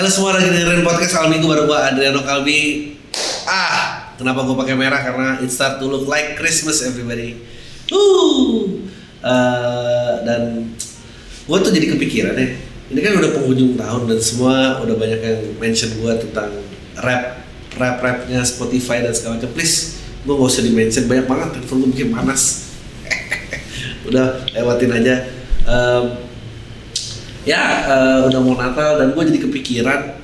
Halo semua lagi dengerin podcast Al Minggu baru gua Adriano Kalbi. Ah, kenapa gua pakai merah? Karena it start to look like Christmas everybody. Uh, uh, dan gua tuh jadi kepikiran ya. Ini kan udah penghujung tahun dan semua udah banyak yang mention gua tentang rap rap rapnya Spotify dan segala macam. Please, gua gak usah di mention banyak banget. Telepon gua bikin panas. udah lewatin aja. Ya uh, udah mau Natal dan gue jadi kepikiran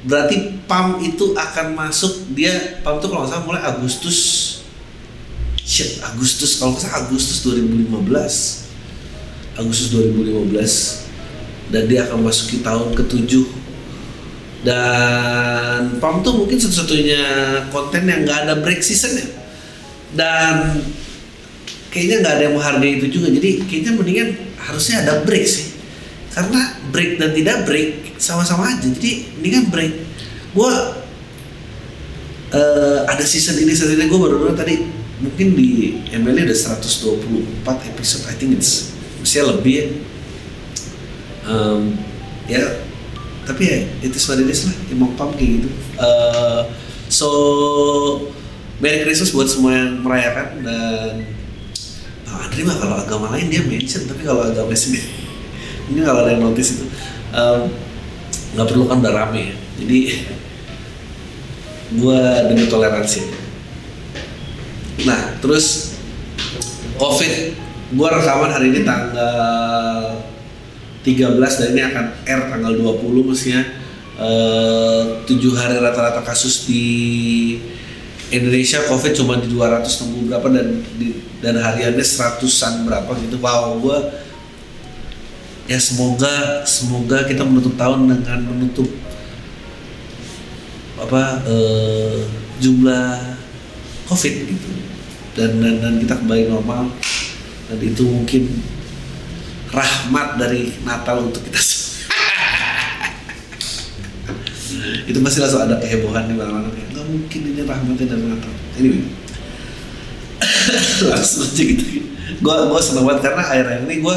berarti PAM itu akan masuk dia PAM tuh kalau nggak salah mulai Agustus. Shit Agustus kalau nggak salah Agustus 2015 Agustus 2015 dan dia akan masuki tahun ketujuh. Dan PAM tuh mungkin satu-satunya konten yang nggak ada break season ya. Dan kayaknya nggak ada yang menghargai itu juga. Jadi kayaknya mendingan harusnya ada break sih karena break dan tidak break sama-sama aja. Jadi ini kan break. Gue uh, ada season ini season ini. Gue baru baru tadi. Mungkin di ML ada 124 episode. I think it's masih lebih ya. Um, ya. Tapi ya itu what it is lah. Emang pump kayak gitu. Uh, so Merry Christmas buat semua yang merayakan dan Nah, Andri mah kalau agama lain dia mention. Tapi kalau agama sendiri ini kalau ada yang notice itu. Nggak um, perlu kan udah rame ya. Jadi gue demi toleransi. Nah terus covid. Gue rekaman hari ini tanggal 13 dan ini akan R tanggal 20 mestinya tujuh uh, hari rata-rata kasus di Indonesia COVID cuma di 260 berapa dan di, dan hariannya seratusan berapa gitu. Wow gue ya semoga semoga kita menutup tahun dengan menutup apa uh, jumlah covid gitu. Dan, dan dan kita kembali normal. Dan itu mungkin rahmat dari Natal untuk kita itu masih langsung ada kehebohan di mana-mana. Nggak mungkin ini rahmatnya dari Natal. Anyway. Langsung aja gitu. Gue gue seneng banget karena akhir-akhir ini gue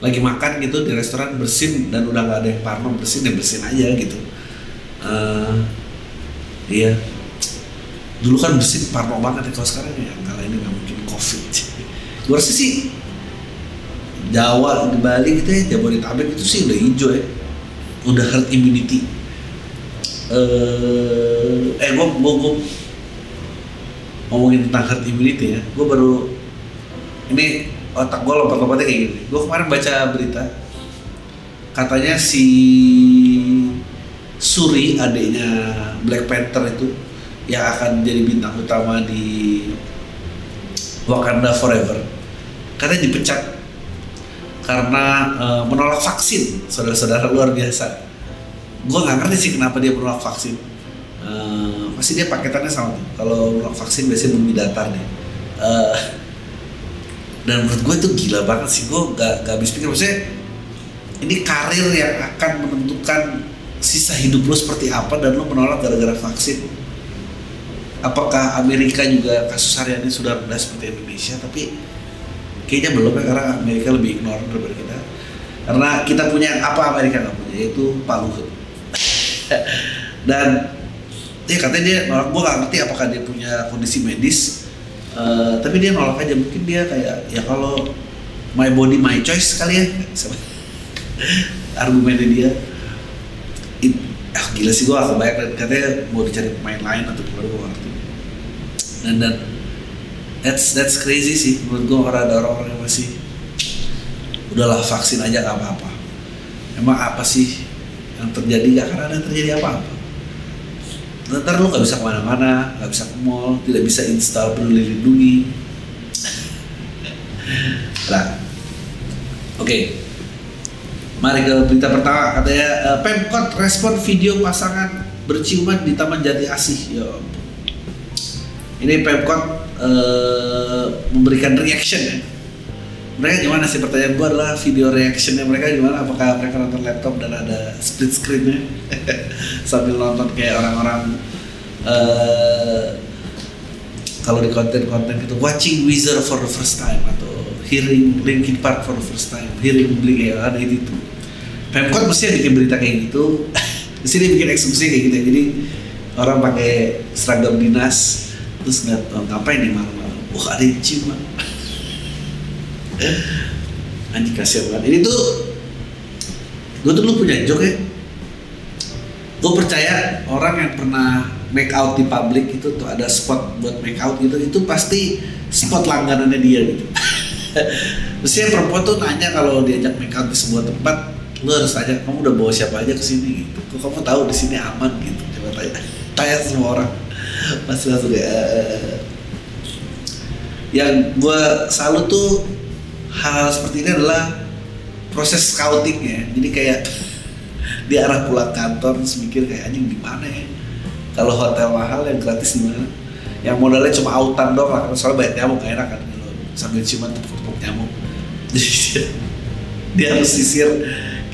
lagi makan gitu di restoran bersin dan udah nggak ada yang parno bersin ya bersin aja gitu. Uh, iya. Dulu kan bersin parno banget ya kalau sekarang ya kalau ini nggak mungkin covid. Gue rasa sih. Jawa di Bali gitu ya Jabodetabek itu sih udah hijau ya. Udah herd immunity. Uh, eh gue gue gue ngomongin tentang herd immunity ya. Gue baru ini otak gue lompat-lompatnya kayak gini gue kemarin baca berita katanya si Suri adiknya Black Panther itu yang akan jadi bintang utama di Wakanda Forever katanya dipecat karena e, menolak vaksin saudara-saudara luar biasa. Gue nggak ngerti sih kenapa dia menolak vaksin. E, pasti dia paketannya sama tuh. Kalau menolak vaksin biasanya bumi datar deh dan menurut gue itu gila banget sih. Gue gak, gak habis pikir. Maksudnya ini karir yang akan menentukan sisa hidup lo seperti apa dan lo menolak gara-gara vaksin. Apakah Amerika juga kasus hariannya sudah rendah seperti Indonesia? Tapi kayaknya belum ya karena Amerika lebih ignore daripada kita. Karena kita punya apa Amerika nggak punya? Yaitu Pak Luhut dan ya katanya dia nolak. Gue gak ngerti apakah dia punya kondisi medis Uh, tapi dia nolak aja. Mungkin dia kayak ya kalau my body my choice kali ya. Argumennya dia. It, ah gila sih gue gak kebayang. Katanya mau dicari pemain lain atau gimana gue ngerti. Dan dan that's that's crazy sih. Menurut gue orang ada orang-orang yang masih udahlah vaksin aja gak apa-apa. Emang apa sih yang terjadi? Gak akan ada terjadi apa-apa ntar lu nggak bisa ke mana-mana nggak bisa ke mall tidak bisa install peduli lindungi nah oke okay. mari ke berita pertama katanya eh, pemkot respon video pasangan berciuman di Taman Jati Asih ya Yo. ini pemkot uh, memberikan reaction ya mereka gimana sih pertanyaan gue adalah video reactionnya mereka gimana? Apakah mereka nonton laptop dan ada split screennya sambil nonton kayak orang-orang uh, kalau di konten-konten gitu watching Wizard for the first time atau hearing Linkin Park for the first time, hearing Blink ya ada itu. Pemkot mesti bikin berita kayak gitu. di sini bikin eksekusi kayak gitu ya. Jadi orang pakai seragam dinas terus nggak oh, ngapain nih malam-malam? Wah ada yang cium anjing kasihan banget ini tuh gue tuh lu punya joke ya. Gue percaya orang yang pernah make out di publik itu tuh ada spot buat make out gitu itu pasti spot langganannya dia gitu. Mestinya perempuan tuh nanya kalau diajak make out di sebuah tempat lu harus tanya kamu udah bawa siapa aja ke sini? Gitu. Kok kamu tahu di sini aman? Gitu. Coba tanya tanya semua orang. Pasti langsung ya yang gue selalu tuh hal, hal seperti ini adalah proses scouting ya jadi kayak di arah pulang kantor terus mikir kayak anjing di mana ya? Kalau hotel mahal yang gratis di mana yang modalnya cuma autan doang lah soalnya banyak nyamuk gak enak kan kalau sambil ciuman tepuk-tepuk nyamuk. Dia, harus sisir.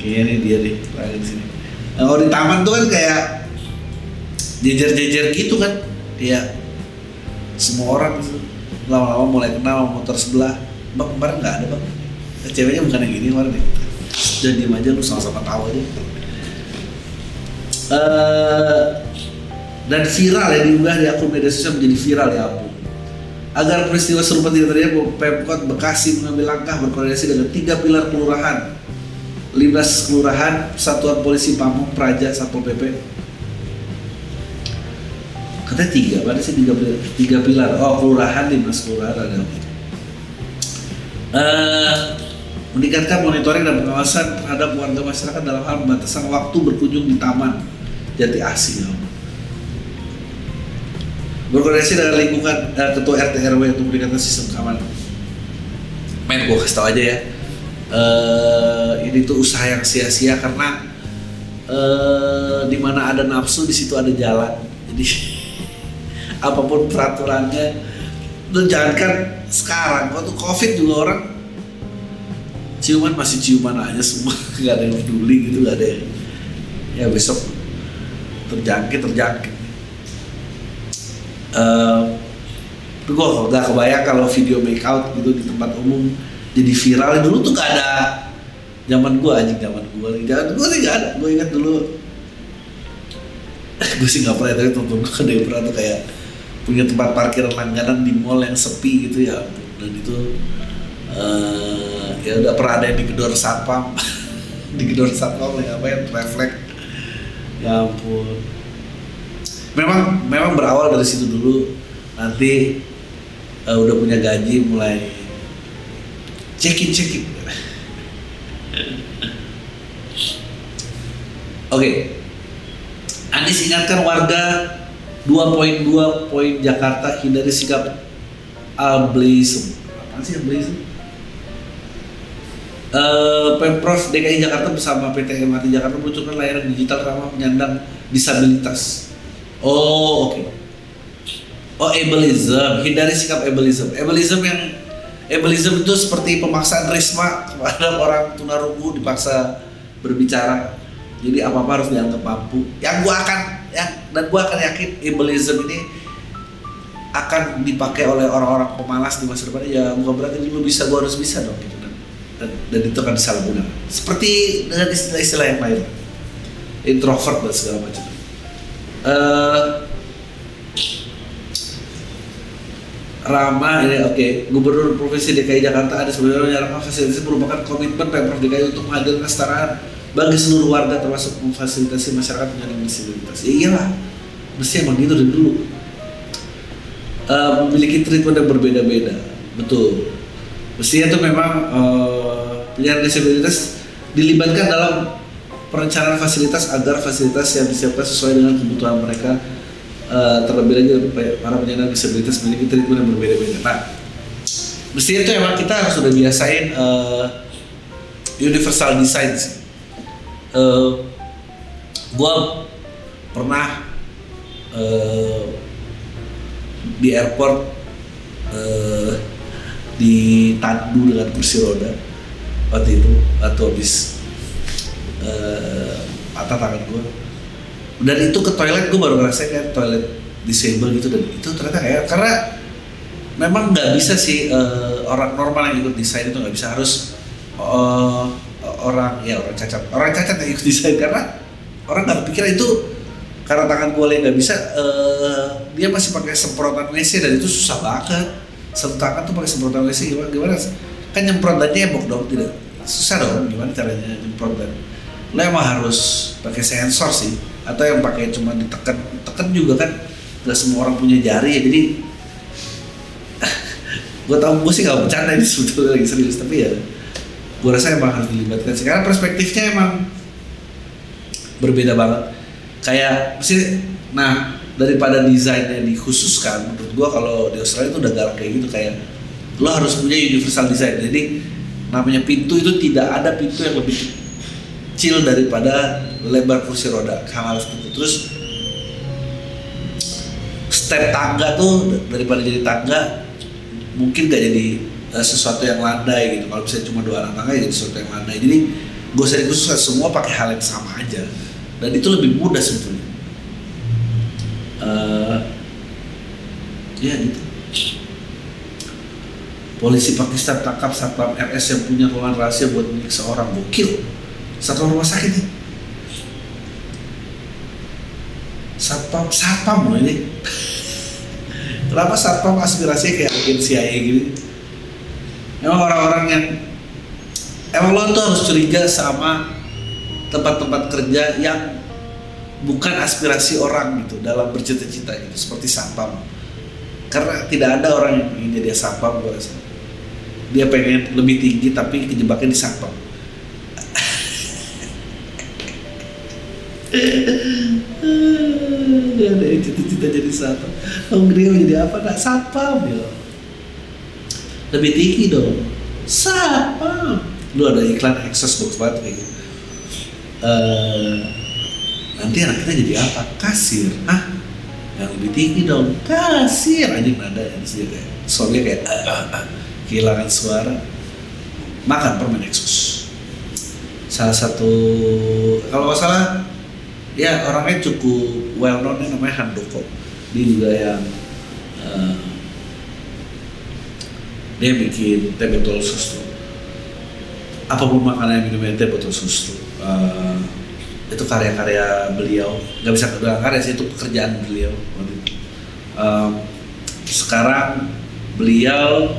Kayaknya ini dia deh lagi di sini. Nah, kalau di taman tuh kan kayak jejer-jejer gitu kan. Ya semua orang lama-lama mulai kenal motor sebelah bang kemarin nggak ada bang. Ceweknya bukan yang gini kemarin dan diem aja lu sama-sama tahu aja. Uh, dan viral ya diunggah di akun media sosial menjadi viral ya ampun. Agar peristiwa serupa tidak terjadi Pemkot Bekasi mengambil langkah berkoordinasi dengan tiga pilar kelurahan. 15 kelurahan Satuan Polisi Pamung Praja Satpol PP katanya tiga, mana sih tiga pilar? Tiga pilar. Oh, kelurahan 15 kelurahan ada uh, meningkatkan monitoring dan pengawasan terhadap warga masyarakat dalam hal pembatasan waktu berkunjung di taman Jati Asih. Berkoordinasi dengan lingkungan uh, ketua RT RW untuk meningkatkan sistem keamanan. Men, gue kasih tau aja ya. Uh, ini tuh usaha yang sia-sia karena uh, di mana ada nafsu di situ ada jalan. Jadi apa pun peraturannya, lu jangan kan sekarang waktu covid juga orang ciuman masih ciuman aja semua. Nggak ada yang peduli gitu nggak ada yang ya besok terjangkit terjangkit. Uh, gue nggak kebayang kalau video make out gitu di tempat umum jadi viral. Dulu tuh gak ada zaman gue aja zaman gue zaman gue sih gak ada. Gue ingat dulu. Gue sih nggak pernah tapi temen gue kan pernah tuh kayak punya tempat parkir langganan di mall yang sepi gitu ya. Dan itu uh, ya udah pernah ada yang digedor satpam. Digedor satpam ya apa ya refleks. Ya ampun. Memang memang berawal dari situ dulu. Nanti uh, udah punya gaji mulai cekin cekin oke. Okay. Anies ingatkan warga 2.2 poin Jakarta hindari sikap ableism. Apa sih ableism? Uh, Pemprov DKI Jakarta bersama PT MRT Jakarta meluncurkan layanan digital ramah penyandang disabilitas. Oh, oke. Okay. Oh, ableism. Hindari sikap ableism. Ableism yang ableism itu seperti pemaksaan Risma kepada orang tunarungu dipaksa berbicara. Jadi apa-apa harus dianggap mampu. Yang gua akan ya dan gue akan yakin ableism ini akan dipakai oleh orang-orang pemalas di masa depan. Ya bukan berarti lu bisa gue harus bisa dong gitu dan, dan, dan itu akan disalahgunakan. Seperti dengan istilah-istilah yang lain. Introvert dan segala macam. Uh, Rama ini oke. Okay. Gubernur Provinsi DKI Jakarta ada sebenarnya Rama fasilitas merupakan komitmen Pemprov DKI untuk menghadirkan kesetaraan bagi seluruh warga termasuk memfasilitasi masyarakat penyandang disabilitas. Ya iyalah, mesti emang gitu dari dulu. Uh, memiliki treatment yang berbeda-beda, betul. Mestinya itu memang uh, penyandang disabilitas dilibatkan dalam perencanaan fasilitas agar fasilitas yang disiapkan sesuai dengan kebutuhan mereka uh, terlebih lagi para penyandang disabilitas memiliki treatment yang berbeda-beda. Nah, mestinya itu emang kita harus sudah biasain uh, universal design sih. Uh, gua pernah uh, di airport uh, ditandu dengan kursi roda waktu itu atau habis uh, tangan gue dan itu ke toilet gue baru ngerasain kayak toilet disable gitu. Dan itu ternyata kayak karena memang nggak bisa sih uh, orang normal yang ikut desain itu nggak bisa. Harus uh, orang ya orang cacat. Orang cacat yang ikut desain karena orang nggak pikir itu karena tangan gue nggak bisa uh, dia masih pakai semprotan WC dan itu susah banget. Satu tangan tuh pakai semprotan WC gimana gimana? Kan nyemprot dan nyemok dong tidak. Susah dong gimana caranya nyemprot dan lo emang harus pakai sensor sih atau yang pakai cuma ditekan tekan juga kan nggak semua orang punya jari ya jadi gue tau gue sih gak bercanda ini sebetulnya lagi serius. Tapi ya gue rasa emang harus dilibatkan sih. Karena perspektifnya emang berbeda banget. Kayak sih nah daripada desainnya dikhususkan menurut gue kalau di Australia itu udah galak kayak gitu. Kayak lo harus punya universal design. Jadi namanya pintu itu tidak ada pintu yang lebih kecil daripada lebar kursi roda. Hal seperti itu terus step tangga tuh daripada jadi tangga mungkin gak jadi uh, sesuatu yang landai gitu. Kalau misalnya cuma dua anak tangga ya jadi sesuatu yang landai. Jadi gue usah dikhususkan semua pakai hal yang sama aja. Dan itu lebih mudah sebetulnya. Uh, ya gitu. Polisi Pakistan tangkap satpam RS yang punya ruangan rahasia buat milik seorang. Bokil satu rumah sakit nih. Satpam satpam loh ini. Kenapa satpam aspirasinya kayak agen CIA gitu emang orang-orang yang emang lo tuh harus curiga sama tempat-tempat kerja yang bukan aspirasi orang gitu dalam bercita-cita gitu seperti satpam karena tidak ada orang yang ingin jadi satpam gue rasa. Dia pengen lebih tinggi tapi kejebaknya di satpam dia ada cita-cita jadi satpam Om Grio jadi apa? Nak satpam ya lebih tinggi dong. Satpam lu ada iklan exhaust box banget gitu uh, nanti anak kita jadi apa? Kasir. Ah yang lebih tinggi dong. Kasir. Aja nada ya di kayak suaminya kayak ah, ah, ah, kehilangan suara. Makan permen exhaust salah satu kalau nggak salah ya orangnya cukup well known namanya Handoko. Dia juga yang uh, dia bikin teh botol susu. Apa pun makanan yang minumnya teh botol susu? Uh, itu karya-karya beliau. Nggak bisa bilang karya sih itu pekerjaan beliau. Um, sekarang beliau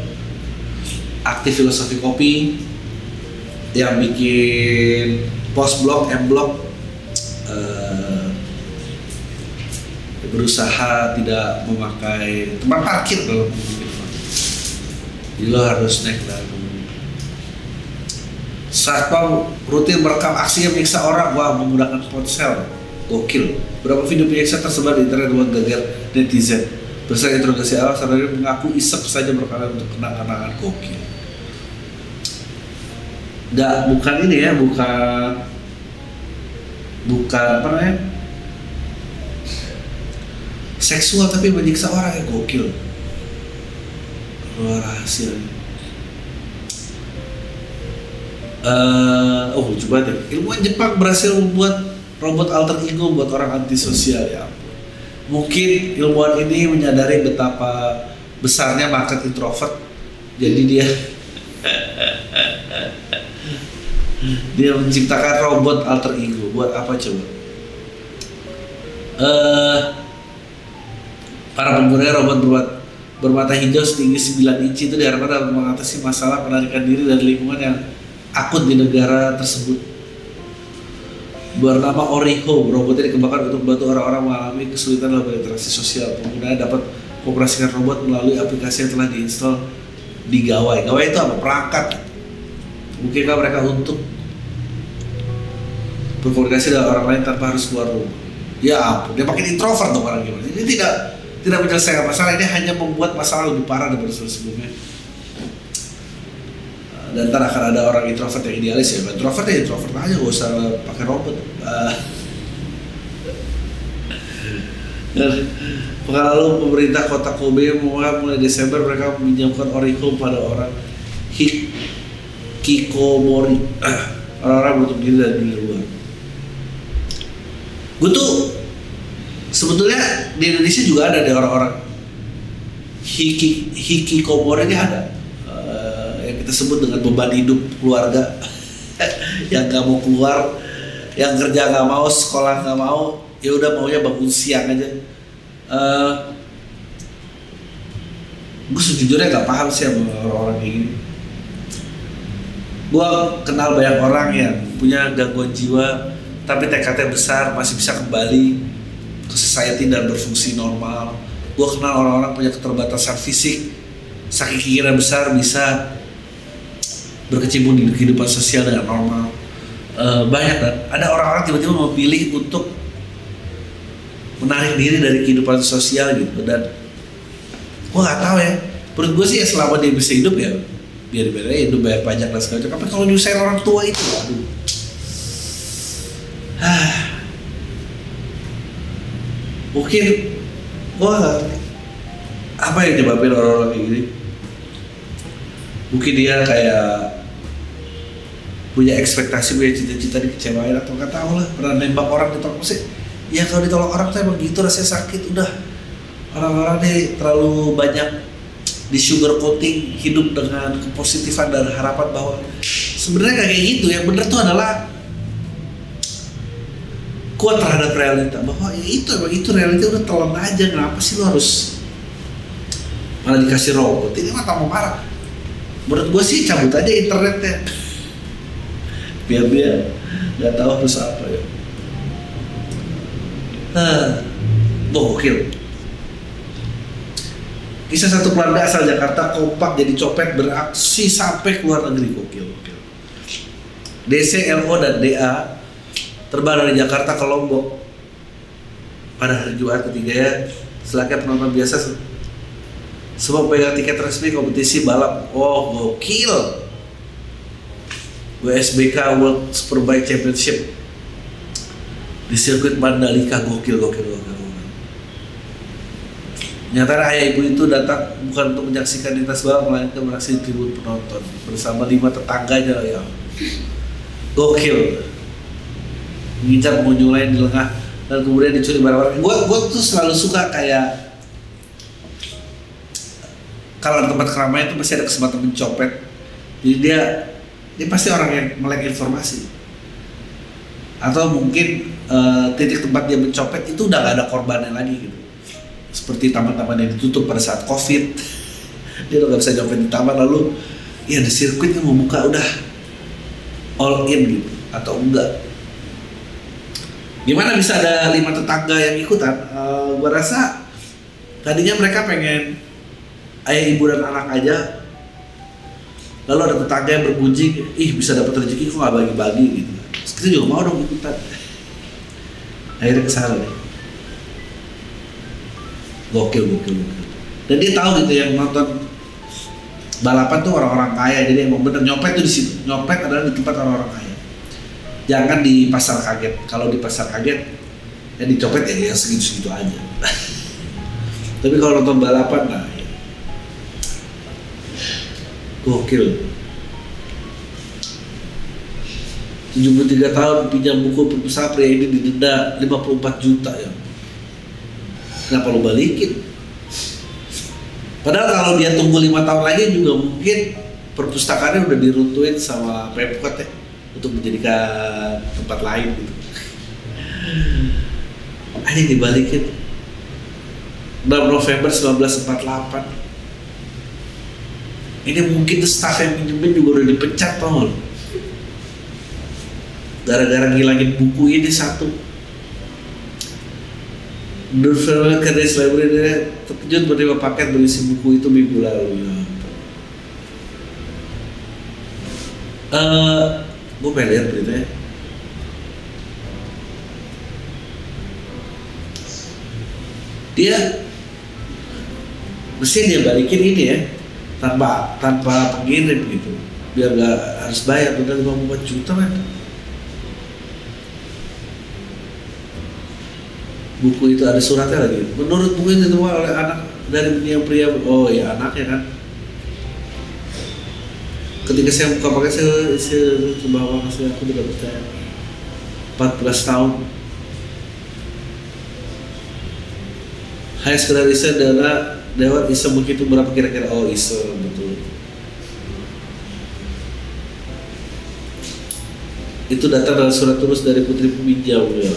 aktif filosofi kopi yang bikin post blog m blog. Uh, berusaha tidak memakai tempat parkir dalam lo harus naik dalam Satpam rutin merekam aksi yang menyiksa orang. Wah menggunakan ponsel. Gokil. Berapa video penyiksa tersebar di internet buat gagal netizen? Bersama interogasi awal sadari mengaku isep saja berkala untuk kena kenangan gokil. Nggak bukan ini ya bukan bukan apa namanya? Seksual tapi menyiksa orang yang gokil luar hasil. Uh, oh coba deh ilmuwan Jepang berhasil membuat robot alter ego buat orang antisosial ya mungkin ilmuwan ini menyadari betapa besarnya market introvert. Jadi dia dia menciptakan robot alter ego. Buat apa coba? Uh, para pengguna robot berbuat bermata hijau setinggi 9 inci itu diharapkan dapat mengatasi masalah penarikan diri dari lingkungan yang akut di negara tersebut. Bernama Oriho robotnya dikembangkan untuk membantu orang-orang mengalami kesulitan dalam berinteraksi sosial. Pengguna dapat mengoperasikan robot melalui aplikasi yang telah diinstal di gawai. Gawai itu apa? Perangkat. Mungkinkah mereka untuk berkomunikasi dengan orang lain tanpa harus keluar rumah? Ya ampun dia makin introvert dong orang gimana ini tidak tidak menyelesaikan masalah. Ini hanya membuat masalah lebih parah daripada sebelumnya. Dan ntar akan ada orang introvert yang idealis ya. Introvert ya introvert aja gak usah pakai robot. Uh, Pekan lalu pemerintah kota Kobe mulai Desember mereka meminjamkan Oricom pada orang Hikikomori. Orang-orang butuh diri dari dunia luar. Gue tuh sebetulnya di Indonesia juga ada deh orang-orang. Hiki hikikomori ini ada. Uh, yang kita sebut dengan beban hidup keluarga. Yang gak mau keluar yang kerja gak mau sekolah gak mau ya udah maunya bangun siang aja. Uh, eh, gue sejujurnya gak paham sih sama orang-orang kayak gini. Gue kenal banyak orang yang punya gangguan jiwa tapi tekadnya besar masih bisa kembali ke society dan berfungsi normal. Gue kenal orang-orang punya keterbatasan fisik. Saking keinginan besar bisa berkecimpung di kehidupan sosial dengan normal. Uh, banyak kan? Ada orang-orang tiba-tiba memilih untuk menarik diri dari kehidupan sosial gitu. Dan gue nggak tahu ya. Menurut gue sih ya selama dia bisa hidup ya biar biar hidup bayar pajak dan segala macam. Tapi kalau nyusahin orang tua itu aduh mungkin wah apa yang nyebabin orang-orang kayak gini? Mungkin dia kayak punya ekspektasi punya cita-cita dikecewain atau nggak tahu lah. Pernah nembak orang di toko sih. Ya kalau ditolak orang tuh emang gitu rasanya sakit udah. Orang-orang nih terlalu banyak di sugar coating hidup dengan kepositifan dan harapan bahwa sebenarnya kayak gitu. Yang bener tuh adalah kuat terhadap realita bahwa ya itu itu realita udah telan aja kenapa sih lo harus malah dikasih robot ini mah tambah marah menurut gue sih cabut aja internetnya biar dia nggak tahu harus apa ya Gokil. Kisah satu keluarga asal Jakarta kompak jadi copet beraksi sampai keluar negeri gokil. gokil. DC, LO, dan DA terbang dari Jakarta ke Lombok pada hari Jumat ketiga ya selaku penonton biasa semua pegang tiket resmi kompetisi balap oh gokil WSBK World Superbike Championship di sirkuit Mandalika gokil gokil gokil. Nyata ayah ibu itu datang bukan untuk menyaksikan lintas balap melainkan beraksi di tribun penonton bersama lima tetangganya ya. Gokil. Mengincar pengunjung lain di lengah dan kemudian dicuri barang-barang. Gue gue tuh selalu suka kayak kalau di tempat keramaian itu pasti ada kesempatan mencopet. Jadi dia dia pasti orang yang melek informasi. Atau mungkin uh, titik tempat dia mencopet itu udah gak ada korbannya lagi gitu. Seperti taman-taman yang ditutup pada saat covid. Dia udah gak bisa nyopet di taman lalu ya ada sirkuit yang membuka udah all in gitu. Atau enggak gimana bisa ada lima tetangga yang ikutan? Uh, gua rasa tadinya mereka pengen ayah ibu dan anak aja. Lalu ada tetangga yang bergunjing ih bisa dapat rezeki kok nggak bagi-bagi? Gitu. Kita juga mau dong ikutan. Akhirnya ke sana deh. Gokil gokil gokil. Dan dia tahu gitu yang nonton balapan tuh orang-orang kaya jadi emang bener nyopet tuh di situ. Nyopet adalah di tempat orang-orang kaya jangan di pasar kaget kalau di pasar kaget ya dicopet ya, ya segitu-segitu aja tapi kalau nonton balapan nah ya. gokil 73 tahun pinjam buku perpustakaan pria ini didenda 54 juta ya. Kenapa lo balikin? Padahal kalau dia tunggu lima tahun lagi juga mungkin perpustakaannya udah diruntuhin sama Pemkot ya untuk menjadikan tempat lain gitu. Ayo dibalikin. 6 November 1948 ini mungkin staff yang pinjemin juga udah dipecat tau gara-gara ngilangin buku ini satu Durfel Kedis Library terkejut menerima paket berisi buku itu minggu lalu. Uh, gue pengen lihat beritanya. Dia mesti dia balikin ini ya tanpa tanpa pengirim gitu. Biar nggak harus bayar udah 54 juta kan buku itu ada suratnya lagi. Menurut buku itu diterima oleh anak dari yang pria. Oh ya anaknya kan ketika saya buka pakai saya, saya ke bawah saya aku tidak percaya 14 tahun hanya sekedar adalah Dewan bisa begitu berapa kira-kira oh iso betul itu datang dari surat tulis dari Putri Peminjam ya.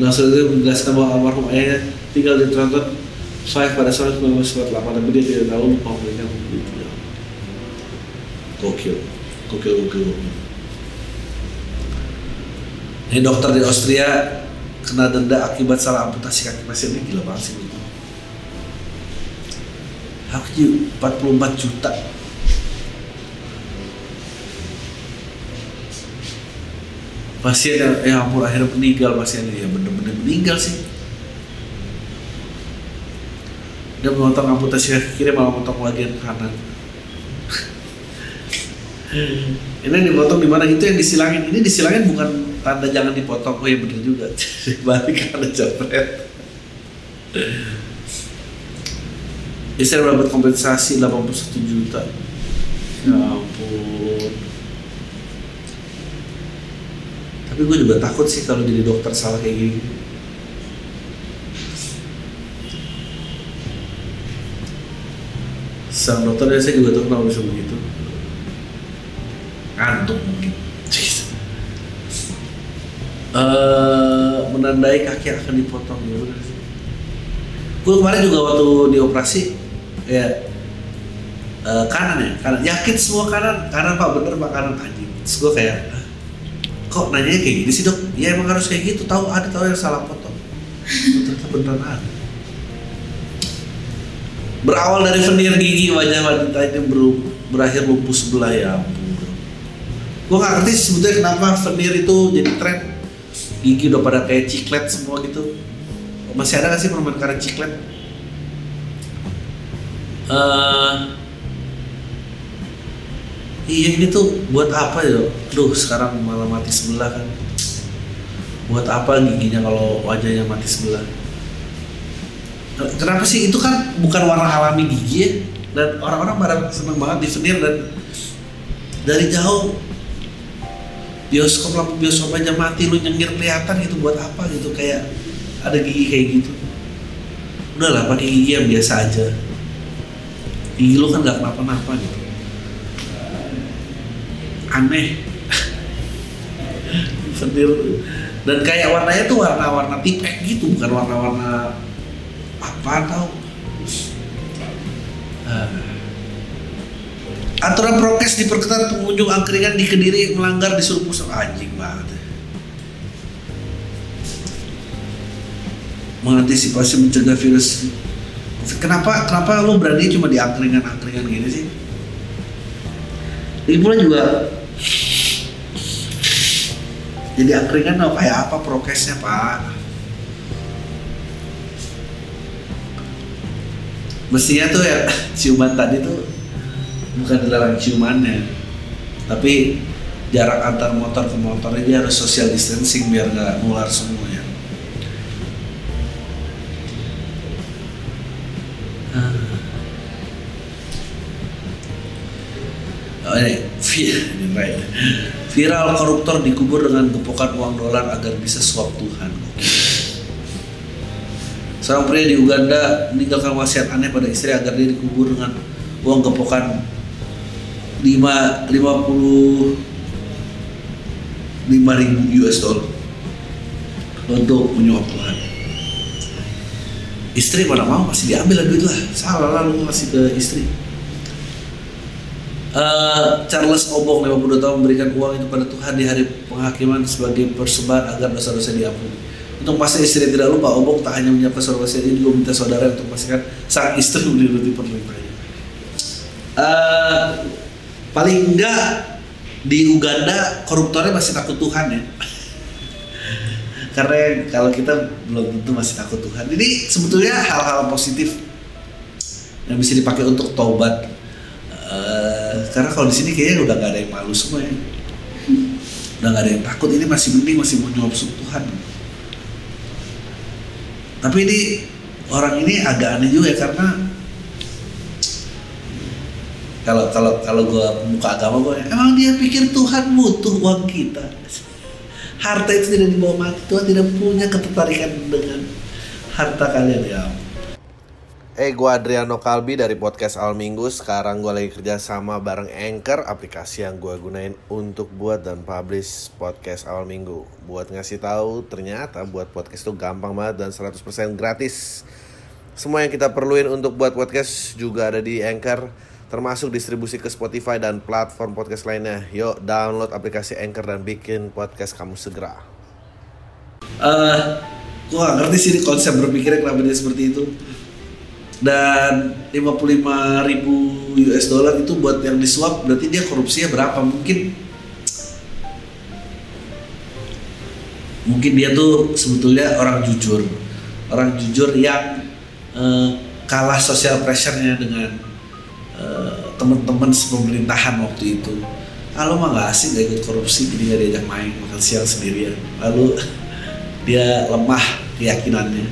Nah surat itu menjelaskan bahwa almarhum ayahnya tinggal di Toronto Five pada saat 1948 tapi dia tidak tahu itu ya. Gokil, gokil, gokil, gokil. Ini dokter di Austria kena denda akibat salah amputasi kaki pasien. Ini gila banget sih. Itu. Haknya 44 juta. Pasien yang ya ampun akhirnya meninggal pasien ini. Ya bener-bener meninggal sih. Dia memotong amputasi kaki kiri malah memotong bagian kanan ini dipotong di mana? Itu yang disilangin. Ini disilangin bukan tanda jangan dipotong. Oh ya bener juga. Balik karena jepret istri dapat kompensasi 81 juta. Ya ampun. Tapi gue juga takut sih kalau jadi dokter salah kayak gini. Sang dokter ya saya juga tahu kenapa bisa begitu ngantuk. Mungkin uh, menandai kaki akan dipotong ya benar sih gue kemarin juga waktu dioperasi ya uh, kanan ya kanan. Yakin semua kanan? Kanan pak. Bener pak. Kanan. Anjing. Terus gue kayak kok nanya kayak gini sih dok? Ya emang harus kayak gitu. Tahu ada tahu yang salah potong. Ternyata beneran ada. Berawal dari veneer gigi wajah wanita ber, berakhir lumpuh sebelah ya ampun gue gak ngerti sebetulnya kenapa veneer itu jadi tren gigi udah pada kayak ciklet semua gitu. Masih ada gak sih permen karet ciklet? Uh, iya ini tuh buat apa ya? Duh sekarang malah mati sebelah kan. Buat apa giginya kalau wajahnya mati sebelah? Kenapa sih? Itu kan bukan warna alami gigi ya. Dan orang-orang pada seneng banget di veneer dan dari jauh bioskop lampu bioskop aja mati lu nyengir kelihatan gitu buat apa gitu kayak ada gigi kayak gitu. Udahlah pakai gigi yang biasa aja. Gigi lu kan nggak kenapa-napa gitu. Aneh. Veneer dan kayak warnanya tuh warna-warna tipek gitu bukan warna-warna apa tau. Uh. Aturan prokes diperketat pengunjung angkringan di kediri melanggar disuruh pusat. Anjing banget. Mengantisipasi mencegah virus. Kenapa kenapa lo berani cuma di angkringan angkringan gini sih? Ini pula juga jadi angkringan oh, kayak apa prokesnya pak? Mestinya tuh ya ciuman tadi tuh bukan dilarang ciumannya tapi jarak antar motor ke motornya dia harus social distancing biar nggak nular semuanya. Oh, ini, viral koruptor dikubur dengan gepokan uang dolar agar bisa suap Tuhan. Seorang pria di Uganda meninggalkan wasiat aneh pada istri agar dia dikubur dengan uang gepokan 5 50 5 ribu US dollar untuk menyuap Tuhan. Istri mana mau masih diambil lah duit lah, salah lah lu ngasih ke istri. Uh, Charles Obong 52 tahun memberikan uang itu pada Tuhan di hari penghakiman sebagai persebar agar dosa-dosa diampuni. Untuk masa istri tidak lupa, Obong tak hanya menyiapkan surat wasiat ini juga minta saudara untuk memastikan sang istri menuruti perintahnya. Uh, paling enggak di Uganda koruptornya masih takut Tuhan ya. Karena kalau kita belum tentu masih takut Tuhan. Jadi sebetulnya hal-hal positif yang bisa dipakai untuk taubat uh, karena kalau di sini kayaknya udah gak ada yang malu semua ya udah gak ada yang takut ini masih mending masih mau nyuap Tuhan tapi ini orang ini agak aneh juga ya karena kalau kalau kalau gue buka agama gue emang dia pikir Tuhan butuh uang kita harta itu tidak dibawa mati Tuhan tidak punya ketertarikan dengan harta kalian ya Eh, gue Adriano Kalbi dari podcast Al Minggu. Sekarang gue lagi kerja sama bareng Anchor, aplikasi yang gue gunain untuk buat dan publish podcast Al Minggu. Buat ngasih tahu, ternyata buat podcast itu gampang banget dan 100% gratis. Semua yang kita perluin untuk buat podcast juga ada di Anchor, termasuk distribusi ke Spotify dan platform podcast lainnya. Yuk, download aplikasi Anchor dan bikin podcast kamu segera. uh, gue gak ngerti sih konsep berpikirnya kenapa dia seperti itu dan 55 ribu US dollar itu buat yang disuap berarti dia korupsinya berapa mungkin mungkin dia tuh sebetulnya orang jujur orang jujur yang uh, kalah social pressure-nya dengan teman-teman pemerintahan waktu itu. Ah lo mah gak asik gak ikut korupsi jadi gak diajak main makan siang sendirian. Lalu dia lemah keyakinannya.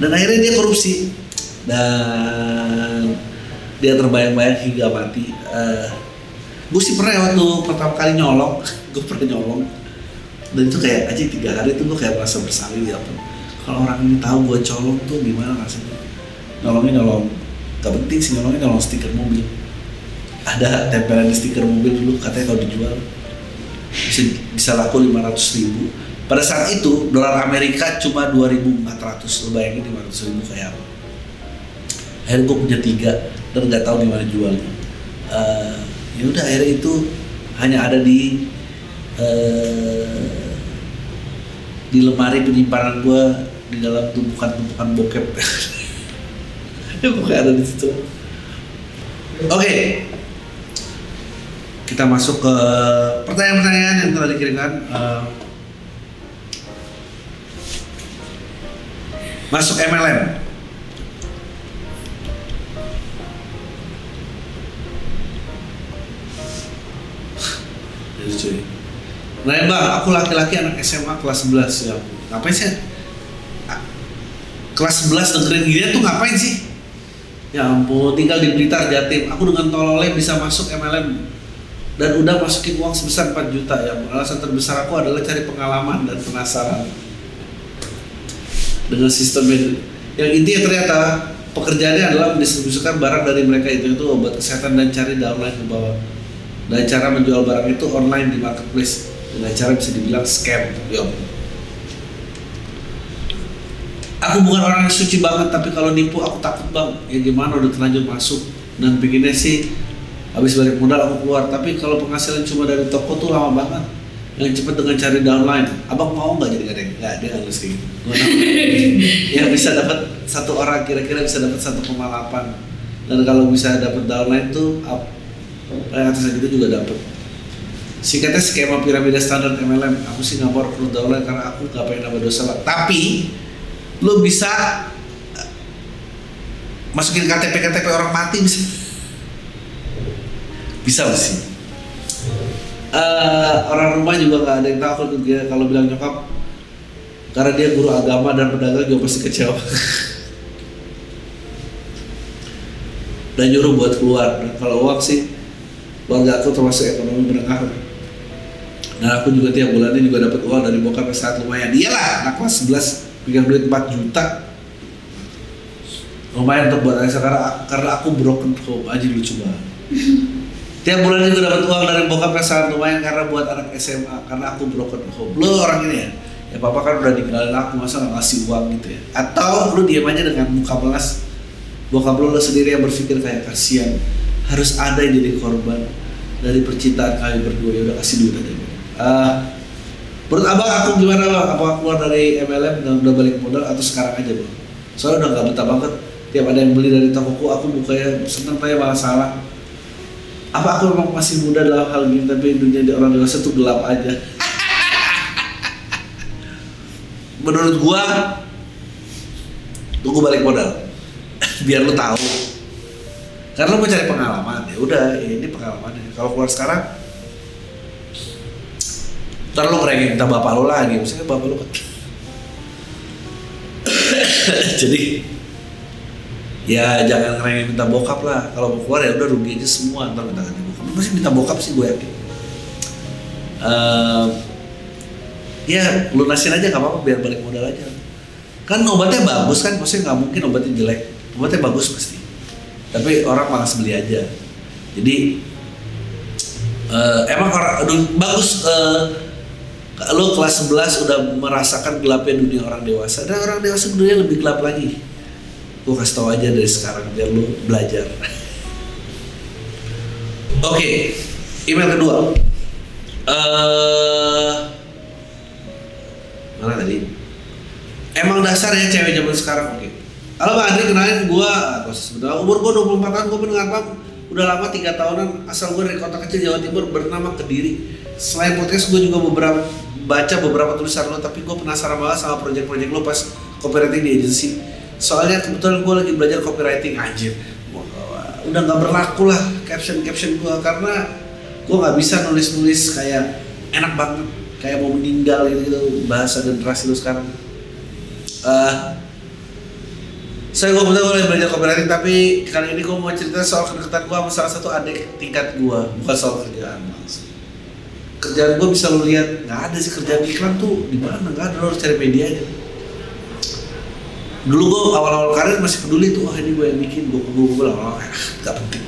Dan akhirnya dia korupsi. Dan dia terbayang-bayang hingga mati. Uh, gue sih pernah ya waktu pertama kali nyolong gue pernah nyolong. Dan itu kayak aja tiga hari itu gue kayak merasa bersalah ya kalau orang ini tahu gue colong tuh gimana rasanya? Nyolongnya nyolong gak penting sih nyolongnya nyolong stiker mobil. Ada tempelan di stiker mobil dulu katanya kalau dijual. Bisa bisa laku 500 ribu. Pada saat itu dolar Amerika cuma 2.400 lo bayangin 500 ribu kayak apa? Akhirnya gue punya tiga dan di mana jualnya uh, ya udah akhirnya itu hanya ada di uh, di lemari penyimpanan gue di dalam tumpukan-tumpukan bokep bukan ada di situ. Oke. Okay. kita masuk ke pertanyaan-pertanyaan yang telah dikirimkan uh, masuk MLM nah bang aku laki-laki anak SMA kelas 11 ya ngapain sih? Kelas 11 dengerin gini tuh ngapain sih ya ampun tinggal di Blitar Jatim aku dengan tololnya bisa masuk MLM dan udah masukin uang sebesar 4 juta ya alasan terbesar aku adalah cari pengalaman dan penasaran. Dengan sistem yang intinya ternyata pekerjaannya adalah mendistribusikan barang dari mereka itu itu obat kesehatan dan cari downline ke bawah. Dan cara menjual barang itu online di marketplace. Dengan cara bisa dibilang scam yo aku bukan orang yang suci banget tapi kalau nipu aku takut bang. Ya gimana udah terlanjur masuk. Dan bikinnya sih habis balik modal aku keluar. Tapi kalau penghasilan cuma dari toko tuh lama banget. Yang cepet dengan cari downline. Abang mau nggak jadi gading nggak dia nggak harus gitu? Yang bisa dapat satu orang kira-kira bisa dapat 1,8 dan kalau bisa dapat downline tuh eh, atas itu juga dapat. Singkatnya skema piramida standar MLM aku sih nggak mau perlu downline karena aku nggak pengen nambah dosa lah tapi lo bisa eh, masukin KTP KTP orang mati bisa. Bisa sih? Uh, orang rumah juga nggak ada yang takut dia kalau bilang nyokap karena dia guru agama dan pedagang juga pasti kecewa. Dan nyuruh buat keluar. Dan kalau uang sih keluarga aku termasuk ekonomi menengah. Dan aku juga tiap bulannya juga dapat uang dari bokap saat lumayan. Iyalah kelas 11 pegang duit 4 juta. Lumayan untuk buat Aisyah karena, karena aku broken home. Aja lucu banget. Tiap bulan juga dapat uang dari bokap sangat lumayan karena buat anak SMA karena aku broken home. Lo orang ini ya? Ya papa kan udah ninggalin aku masa nggak ngasih uang gitu ya? Atau lu diam aja dengan muka belas bokap lo, lo sendiri yang berpikir kayak kasihan harus ada yang jadi korban dari percintaan kami berdua. Ya udah kasih duit aja. Uh, menurut abang aku gimana bang? Apa keluar dari MLM dan udah balik modal atau sekarang aja bang? Soalnya udah nggak betah banget. Tiap ada yang beli dari tokoku aku bukanya seneng tanya malah salah. Apa aku memang masih muda dalam hal ini tapi dunia di orang dewasa tuh gelap aja? Menurut gua tunggu balik modal. Biar lu tahu. Karena lo mau cari pengalaman ya udah ini pengalamannya. Kalau keluar sekarang ntar lo ngerengin minta bapak lo lagi misalnya bapak lo kan jadi ya jangan ngerengin minta bokap lah. Kalau mau keluar ya udah rugi aja semua ntar minta ganti bokap. Masih minta bokap sih gue yakin. Ehm, ya lunasin aja nggak apa-apa biar balik modal aja. Kan obatnya bagus kan maksudnya nggak mungkin obatnya jelek. Obatnya bagus pasti. Tapi orang malas beli aja. Jadi eh, emang orang aduh, bagus eh, lo kelas 11 udah merasakan gelapnya dunia orang dewasa. Dan orang dewasa dunia lebih gelap lagi. Gue kasih tau aja dari sekarang biar lo belajar. Oke email kedua. Eh mana tadi? Emang dasarnya cewek zaman sekarang oke. Halo Bang Andri kenalin gua. Atau sebetulnya umur gua 24 tahun gua pendengar Bang udah lama tiga tahunan asal gua dari kota kecil Jawa Timur bernama Kediri. Selain podcast gua juga beberapa baca beberapa tulisan lo tapi gua penasaran banget sama project-project lo pas copywriting di agency. Soalnya kebetulan gua lagi belajar copywriting anjir. Udah nggak berlaku lah caption caption gua karena gua nggak bisa nulis nulis kayak enak banget kayak mau meninggal gitu, gitu bahasa generasi lu sekarang. Eh, saya gue betul boleh belajar copywriting tapi kali ini gue mau cerita soal kedekatan gue sama salah satu adik tingkat gue bukan soal kerjaan Mas. Kerjaan gue bisa lo lihat nggak ada sih kerjaan iklan tuh. Di mana? Nggak ada lo harus cari media aja. Dulu gue awal-awal karir masih peduli tuh wah ini gue yang bikin. Gue gue gue lama ah nggak penting.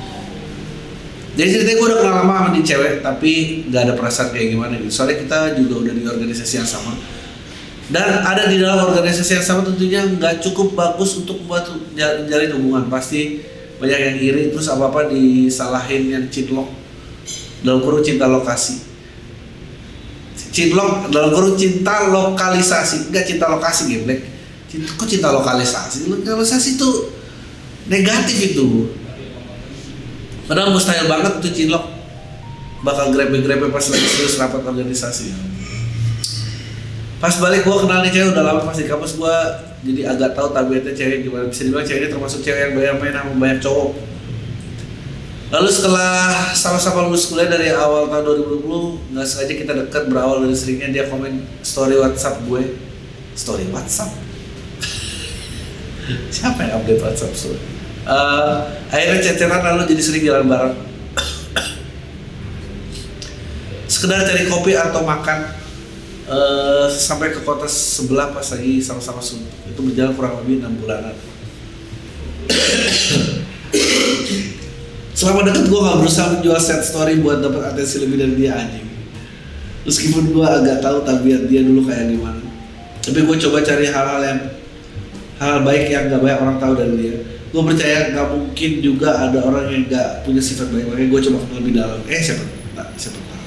Jadi ceritanya gue udah kenal lama sama di cewek tapi nggak ada perasaan kayak gimana gitu. Soalnya kita juga udah di organisasi yang sama. Dan ada di dalam organisasi yang sama tentunya nggak cukup bagus untuk membuat menjalin hubungan. Pasti banyak yang iri terus apa apa disalahin yang cinlok dalam kurung cinta lokasi cinlok dalam kurung cinta lokalisasi. Enggak cinta lokasi geblek. Cinta, kok cinta lokalisasi? Lokalisasi itu negatif itu. Padahal mustahil banget tuh cinlok bakal grepe-grepe pas lagi serius rapat organisasi. Pas balik gua kenal nih cewek udah lama pas di kampus gua jadi agak tahu tabiatnya cewek gimana. Bisa dibilang ini termasuk cewek yang banyak main sama banyak cowok lalu setelah sama-sama lulus kuliah dari awal tahun 2020 nggak sengaja kita dekat berawal dari seringnya dia komen story WhatsApp gue. Story WhatsApp? Siapa yang update WhatsApp story Eh, akhirnya ceceran lalu jadi sering jalan bareng. Sekedar cari kopi atau makan eh, sampai ke kota sebelah pas lagi sama-sama suntuk itu berjalan kurang lebih enam bulanan selama deket gue gak berusaha menjual set story buat dapat atensi lebih dari dia anjing. Meskipun gue agak tahu tabiat dia dulu kayak gimana. Tapi gue coba cari hal-hal yang hal baik yang gak banyak orang tahu dari dia. Gue percaya gak mungkin juga ada orang yang gak punya sifat baik. Makanya gue coba lebih dalam. Eh siapa? Tak siapa tahu.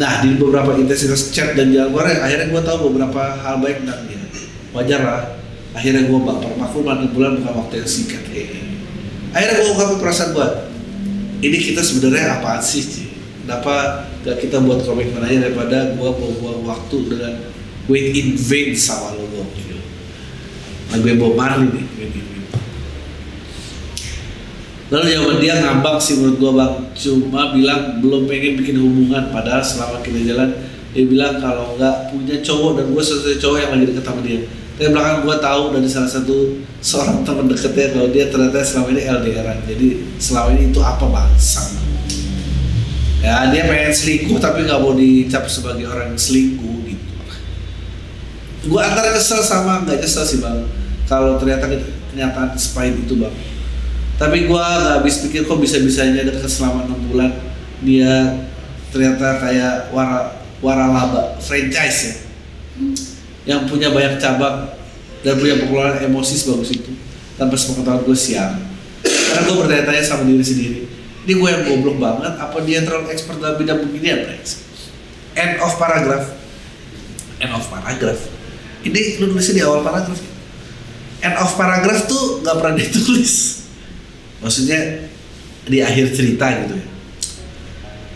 Nah di beberapa intensitas chat dan jalan keluar akhirnya gue tahu beberapa hal baik tentang dia. Wajar lah. Akhirnya gue baper. Maklum enam bulan bukan waktu yang singkat. Eh. Akhirnya gue ungkapin perasaan gue ini kita sebenarnya apaan sih Ci? kenapa gak kita buat komitmen aja daripada gue buang-buang waktu dengan wait in vain sama lo gokil lagu yang Bob Marley nih wait in vain. Lalu jawaban dia ngambang sih menurut gue bang. Cuma bilang belum pengen bikin hubungan padahal selama kita jalan dia bilang kalau nggak punya cowok dan gue satu cowok yang lagi deket sama dia tapi belakang gue tahu dari salah satu seorang teman deketnya kalau dia ternyata selama ini LDRan. Jadi selama ini itu apa bangsa ya dia pengen selingkuh tapi nggak mau dicap sebagai orang selingkuh gitu. Gue antara kesel sama nggak kesel sih bang. Kalau ternyata kenyataan sepahit itu bang. Tapi gue nggak habis pikir kok bisa bisanya deket selama enam bulan dia ternyata kayak wara waralaba franchise ya yang punya banyak cabang dan punya pengelolaan emosi sebagus itu. Tanpa sepengetahuan gue siang karena gue bertanya-tanya sama diri sendiri ini gue yang goblok banget apa dia terlalu expert dalam bidang beginian Rex end of paragraph. End of paragraph. Ini lu nulisnya di awal paragraph end of paragraph tuh nggak pernah ditulis. Maksudnya di akhir cerita gitu ya.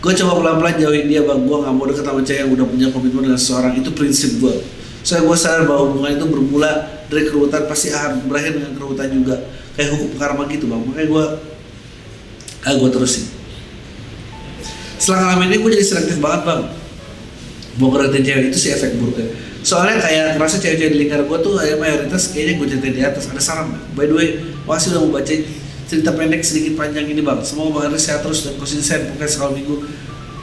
Gue coba pelan-pelan jauhin dia bang gue nggak mau deket sama cewek yang udah punya komitmen dengan seseorang. Itu prinsip gue soalnya gue sadar bahwa hubungan itu bermula dari keruwetan pasti akan berakhir dengan keruwetan juga. Kayak hukum karma gitu bang. Makanya gue ah gue terusin. Setelah ngalamin ini gue jadi selektif banget bang. Mau ngeretin cewek itu sih efek buruknya soalnya kayak ngerasa cewek-cewek di lingkar gue tuh ya mayoritas kayaknya gue ceritain di atas. Ada saran nggak? by the way makasih udah mau baca cerita pendek sedikit panjang ini bang. Semoga bang Andri sehat terus dan konsisten. Pokoknya sekali minggu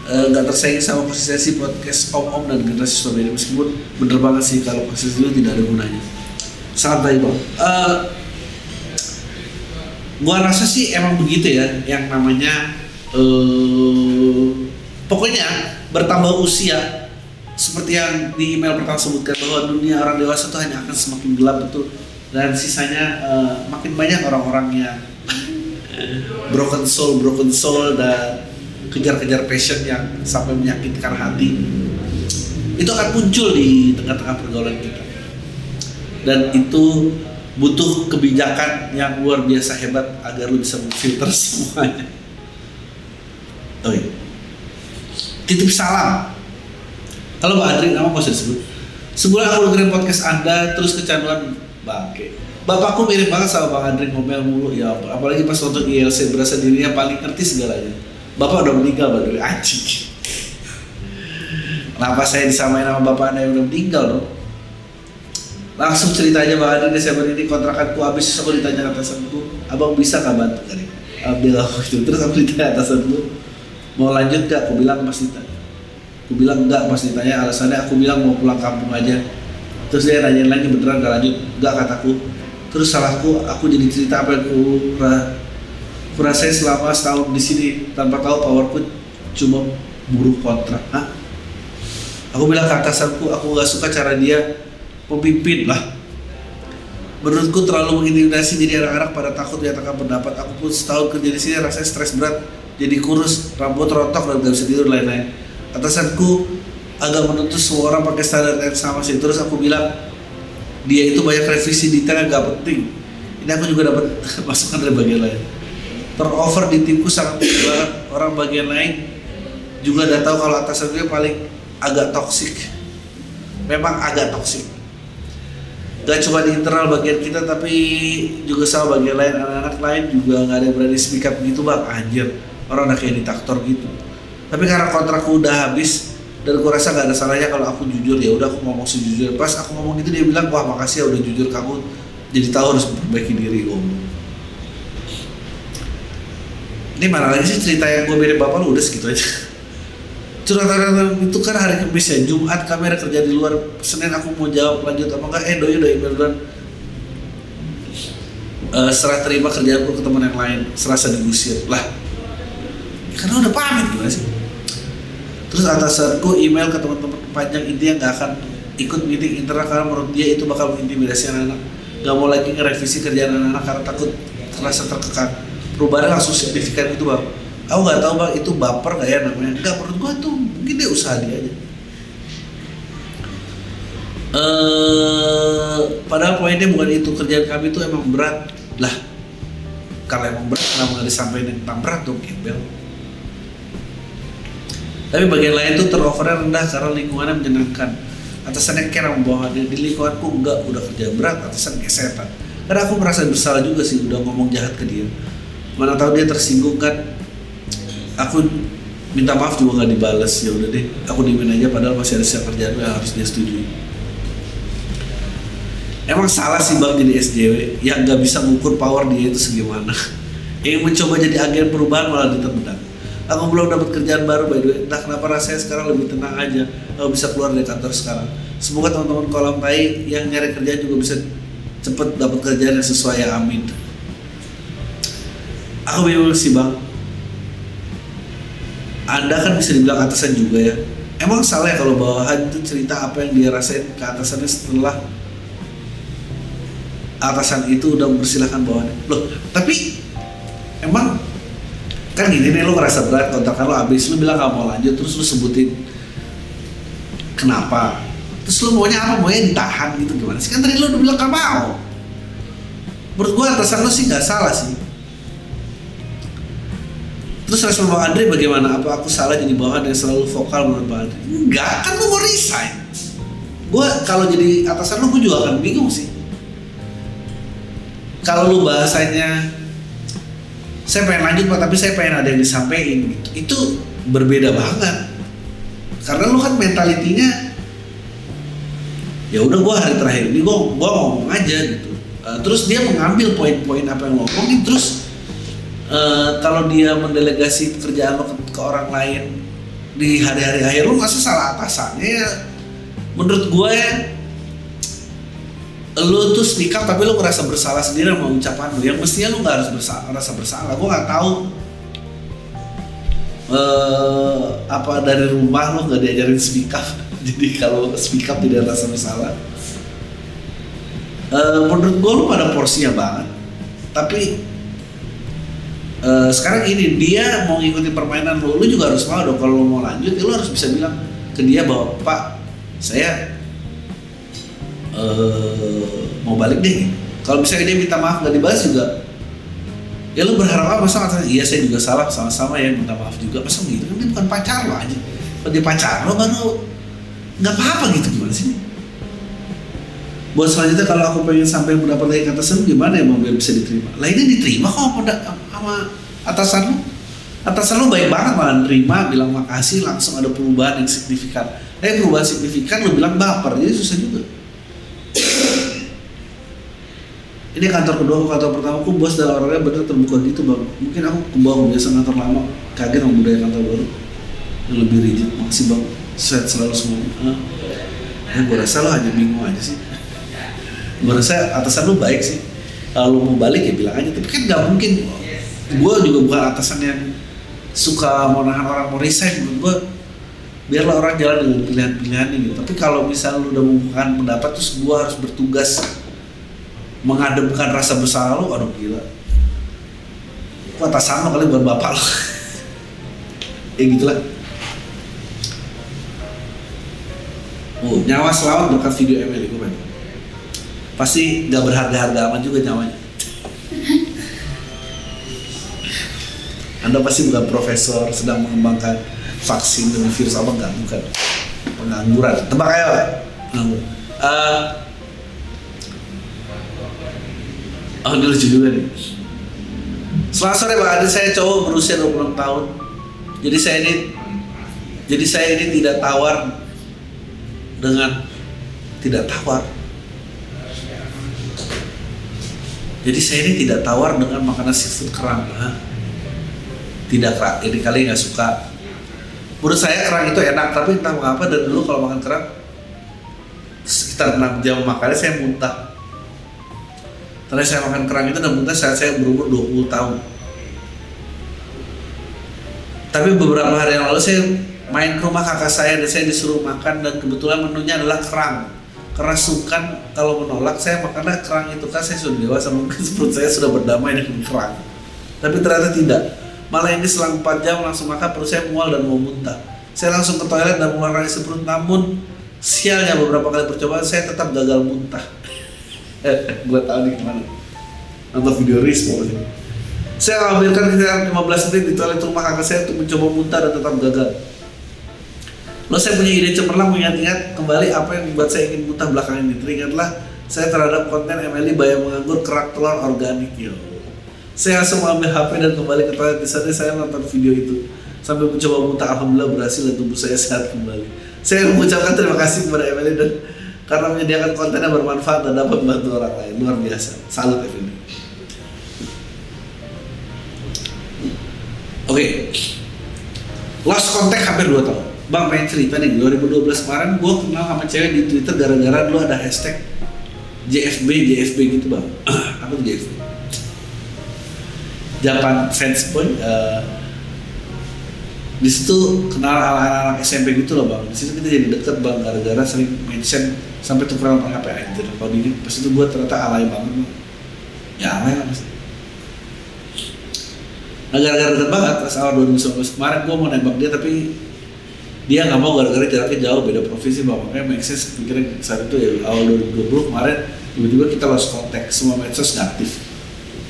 eh, nggak tersaing sama konsistensi podcast om om dan generasi Surabaya meskipun bener banget sih kalau konsistensi itu tidak ada gunanya. Sangat baik bang. Eh, gua rasa sih emang begitu ya yang namanya eh pokoknya bertambah usia. Seperti yang di email pertama sebutkan bahwa dunia orang dewasa itu hanya akan semakin gelap betul. Dan sisanya eh, makin banyak orang-orang yang broken soul broken soul dan kejar-kejar passion yang sampai menyakitkan hati itu akan muncul di tengah-tengah pergaulan kita dan itu butuh kebijakan yang luar biasa hebat agar lu bisa memfilter semuanya. Iya. Titip salam. Kalau Mbak Adri, nama kok disebut? Sebulan aku dengerin podcast Anda terus kecanduan bangke. Bapakku mirip banget sama Bang Andri ngomel mulu ya apalagi pas nonton ILC berasa dirinya paling ngerti segalanya. Bapak udah meninggal Adri, anjing. Kenapa saya disamain sama bapak anda yang udah meninggal dong? Langsung cerita aja Bang Andri Desember ini kontrakanku habis terus aku ditanya atasanku, abang bisa gak bantu kali? Ambil aku itu terus aku ditanya atasanku, mau lanjut gak? Aku bilang mas ditanya. Aku bilang enggak pas ditanya alasannya aku bilang mau pulang kampung aja. Terus dia nanyain lagi beneran gak lanjut? Enggak kataku. Terus salahku aku jadi cerita apa yang aku ra- aku rasain selama setahun di sini tanpa tahu powerku cuma buruh kontrak. Hah? Aku bilang ke atasanku aku gak suka cara dia pemimpin lah. Menurutku terlalu mengintimidasi jadi anak-anak pada takut menyatakan pendapat. Aku pun setahun kerja di sini rasanya stres berat, jadi kurus, rambut rontok dan gak bisa tidur lain-lain. Atasanku agak menuntut semua orang pakai standar yang sama sih. Terus aku bilang dia itu banyak revisi detail yang gak penting. Ini aku juga dapat masukan dari bagian lain. Turnover di timku sangat banget. Orang bagian lain. Juga udah tahu kalau atasan gue paling agak toksik. Memang agak toksik gak cuma di internal bagian kita tapi juga sama bagian lain. Anak-anak lain juga nggak ada yang berani speak up gitu bang. Anjir orang udah kayak gitu. Tapi karena kontrakku udah habis dan gue rasa gak ada salahnya kalau aku jujur ya udah aku ngomong sejujur pas aku ngomong gitu dia bilang wah makasih ya udah jujur kamu jadi tahu harus memperbaiki diri om ini mana lagi sih cerita yang gue mirip bapak lu? Udah segitu aja. Curhatan itu kan hari Kamis ya Jumat kamera kerja di luar. Senin aku mau jawab lanjut apa enggak? Eh doi udah email duluan. Eh, serah terima kerjaanku ke teman yang lain. Serasa digusir. Lah ya karena udah pamit gimana sih? Terus atasanku email ke teman-teman panjang intinya nggak akan ikut meeting internal karena menurut dia itu bakal mengintimidasi anak-anak. Nggak mau lagi ngerevisi kerjaan anak-anak karena takut terasa terkekang perubahannya langsung signifikan itu bang. Aku nggak tahu bang itu baper nggak ya namanya? Nggak menurut gua tuh mungkin dia usaha dia aja. Eh padahal poinnya bukan itu. Kerjaan kami itu emang berat. Lah kalau emang berat kenapa nggak disampaikan tentang berat dong gembel tapi bagian lain tuh turnovernya rendah karena lingkungannya menyenangkan. Atasannya care membawa dia di lingkunganku enggak udah kerja berat atasan kayak setan. Karena aku merasa bersalah juga sih udah ngomong jahat ke dia mana tahu dia tersinggung kan. Aku minta maaf juga nggak dibales. Ya udah deh aku diemin aja padahal masih ada sisa kerjaan yang harus dia setujui. Emang salah sih bang jadi SJW yang nggak bisa mengukur power dia itu segimana. Yang mencoba jadi agen perubahan malah ditendang aku belum dapat kerjaan baru by the way. Entah kenapa rasanya sekarang lebih tenang aja. Aku bisa keluar dari kantor sekarang. Semoga teman-teman kolam tai yang nyari kerjaan juga bisa cepet dapat kerjaan yang sesuai amin aku bingung sih bang. Anda kan bisa dibilang atasan juga ya. Emang salah ya kalau bawahan itu cerita apa yang dia rasain ke atasannya setelah atasan itu udah mempersilahkan bawahannya? Loh tapi emang kan gini nih lo ngerasa berat kontrakan lo habis lo bilang gak mau lanjut terus lo sebutin kenapa. Terus lo maunya apa? Maunya ditahan gitu gimana sih? Kan tadi lo udah bilang gak mau. Menurut gua atasan lo sih nggak salah sih Terus respon Bang Andre bagaimana? Apa aku salah jadi bawahan yang selalu vokal menurut Bang Andre? Enggak, kan lu mau resign. Gue kalau jadi atasan lu, gue juga akan bingung sih. kalau lu bahasanya saya pengen lanjut pak tapi saya pengen ada yang disampaikan gitu itu berbeda banget karena lu kan mentalitinya ya udah gua hari terakhir ini gua gua ngomong aja gitu Uh, terus dia mengambil poin-poin apa yang lo ngomongin terus uh, kalau dia mendelegasi pekerjaan lo ke, ke orang lain di hari-hari akhir lo masa salah atasannya ya? Menurut gue ya lu tuh speak up tapi lu ngerasa bersalah sendiri sama ucapan lu yang mestinya lu nggak harus bersalah ngerasa bersalah. Gue nggak tahu uh, apa dari rumah lu nggak diajarin speak up. Jadi kalau speak up tidak rasa bersalah. Uh, menurut gue lu pada porsinya banget. Tapi uh, sekarang ini dia mau ngikutin permainan lu lu juga harus mau dong. Kalau lu mau lanjut ya lu harus bisa bilang ke dia bahwa pak saya uh, mau balik deh. Kalau misalnya dia minta maaf gak dibalas juga ya lu berharap apa? Sama iya saya juga salah sama-sama ya minta maaf juga. Masa gitu kan dia bukan pacar lo aja kalau dia pacar lo baru nggak apa-apa gitu gimana sih buat selanjutnya kalau aku pengen sampai mendapat lagi kata sen gimana ya mau biar bisa diterima? Lah ini diterima kok sama atasan lu? Atasan lu baik banget malah terima bilang makasih langsung ada perubahan yang signifikan. Eh perubahan signifikan lu bilang baper jadi susah juga. Ini kantor kedua aku kantor pertama aku bos dan orangnya bener terbuka gitu bang. Mungkin aku kebawa biasa kantor lama kaget sama budaya kantor baru. Yang lebih rigid makasih bang. Set selalu semuanya ah. ya gue rasa lo hanya bingung aja sih gue rasa atasan lu baik sih. Kalau lu mau balik ya bilang aja. Tapi kan nggak mungkin. Gue juga bukan atasan yang suka mau nahan orang mau resign. Menurut gue biarlah orang jalan dengan pilihan-pilihan gitu. Tapi kalau misal lu udah mengungkapkan pendapat terus gue harus bertugas mengademkan rasa bersalah lu aduh gila. Kok atasan lo kali buat bapak lo ya gitulah. Oh, nyawa selamat berkat video ML gue pasti gak berharga-harga amat juga nyawanya. Anda pasti bukan profesor sedang mengembangkan vaksin demi virus apa enggak bukan. Pengangguran. Tebak ayo. Nganggur. Uh, oh ini lucu juga nih. Selamat sore Pak. Adi, saya cowok berusia 26 tahun. Jadi saya ini Jadi saya ini tidak tawar Dengan Tidak tawar Jadi saya ini tidak tawar dengan makanan seafood kerang. Ha? Tidak kak, ini kali nggak suka. Menurut saya kerang itu enak, tapi entah mengapa dan dulu kalau makan kerang Sekitar 6 jam makannya saya muntah. Tadi saya makan kerang itu dan muntah saat saya berumur 20 tahun. Tapi beberapa hari yang lalu saya main ke rumah kakak saya dan saya disuruh makan dan kebetulan menunya adalah kerang karena sungkan kalau menolak saya makannya kerang itu kan saya sudah dewasa mungkin perut saya sudah berdamai dengan kerang. Tapi ternyata tidak. Malah ini selang 4 jam langsung makan perut saya mual dan mau muntah. Saya langsung ke toilet dan mengeluarkan isi perut namun sialnya beberapa kali percobaan saya tetap gagal muntah. Gue tahu nih gimana nonton video Rismo sih saya ambilkan sekitar 15 menit di toilet rumah kakak saya untuk mencoba muntah dan tetap gagal Lalu saya punya ide cemerlang mengingat-ingat kembali apa yang membuat saya ingin muntah belakangan ini. Teringatlah saya terhadap konten Emily Bayang Menganggur kerak telur organik yo. Saya langsung mengambil HP dan kembali ke toilet di sana saya nonton video itu sambil mencoba muntah alhamdulillah berhasil dan tubuh saya sehat kembali. Saya mengucapkan terima kasih kepada Emily dan karena menyediakan konten yang bermanfaat dan dapat membantu orang lain luar biasa. Salut Emily. Oke, okay. lost contact hampir 2 tahun. Bang pengen cerita nih 2012 kemarin gue kenal sama cewek di Twitter gara-gara dulu ada hashtag JFB JFB gitu bang. Apa tuh JFB Japan Fans Boy uh, di situ kenal anak-anak SMP gitu loh bang. Di situ kita jadi deket bang gara-gara sering mention sampai tukeran HP anjir kalau di pas itu gue ternyata alay banget bang. Ya alay lah pasti nah gara-gara deket banget pas awal 2019 kemarin gue mau nembak dia tapi dia nggak mau gara-gara jaraknya jauh beda provinsi bang makanya sense pikirnya saat itu ya awal 2020 kemarin tiba-tiba kita lost kontak semua medsos nggak aktif.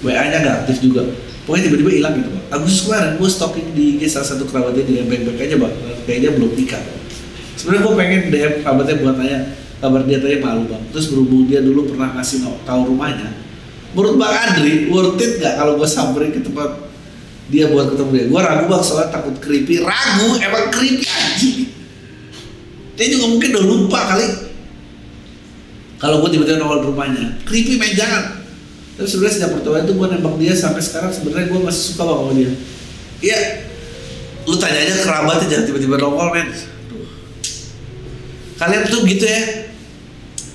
WA nya nggak aktif juga. Pokoknya tiba-tiba hilang gitu bang Agustus kemarin gue stalking di IG salah satu kerabatnya di baik-baik aja bang kayaknya belum nikah. Sebenarnya gue pengen DM kerabatnya buat tanya kabar dia tanya malu bang terus berhubung dia dulu pernah ngasih tahu rumahnya menurut bang Adri worth it nggak kalau gue samperin ke tempat dia buat ketemu dia. Gue ragu bang soalnya takut creepy. Ragu emang creepy anjing. Dia juga mungkin udah lupa kali. Kalau gue tiba-tiba nongol rumahnya. Creepy main jangan. Tapi sebenarnya sejak pertemuan itu gue nembak dia sampai sekarang sebenarnya gue masih suka banget sama dia. Iya. Lu tanya aja kerabatnya jangan tiba-tiba nongol men. Kalian tuh gitu ya.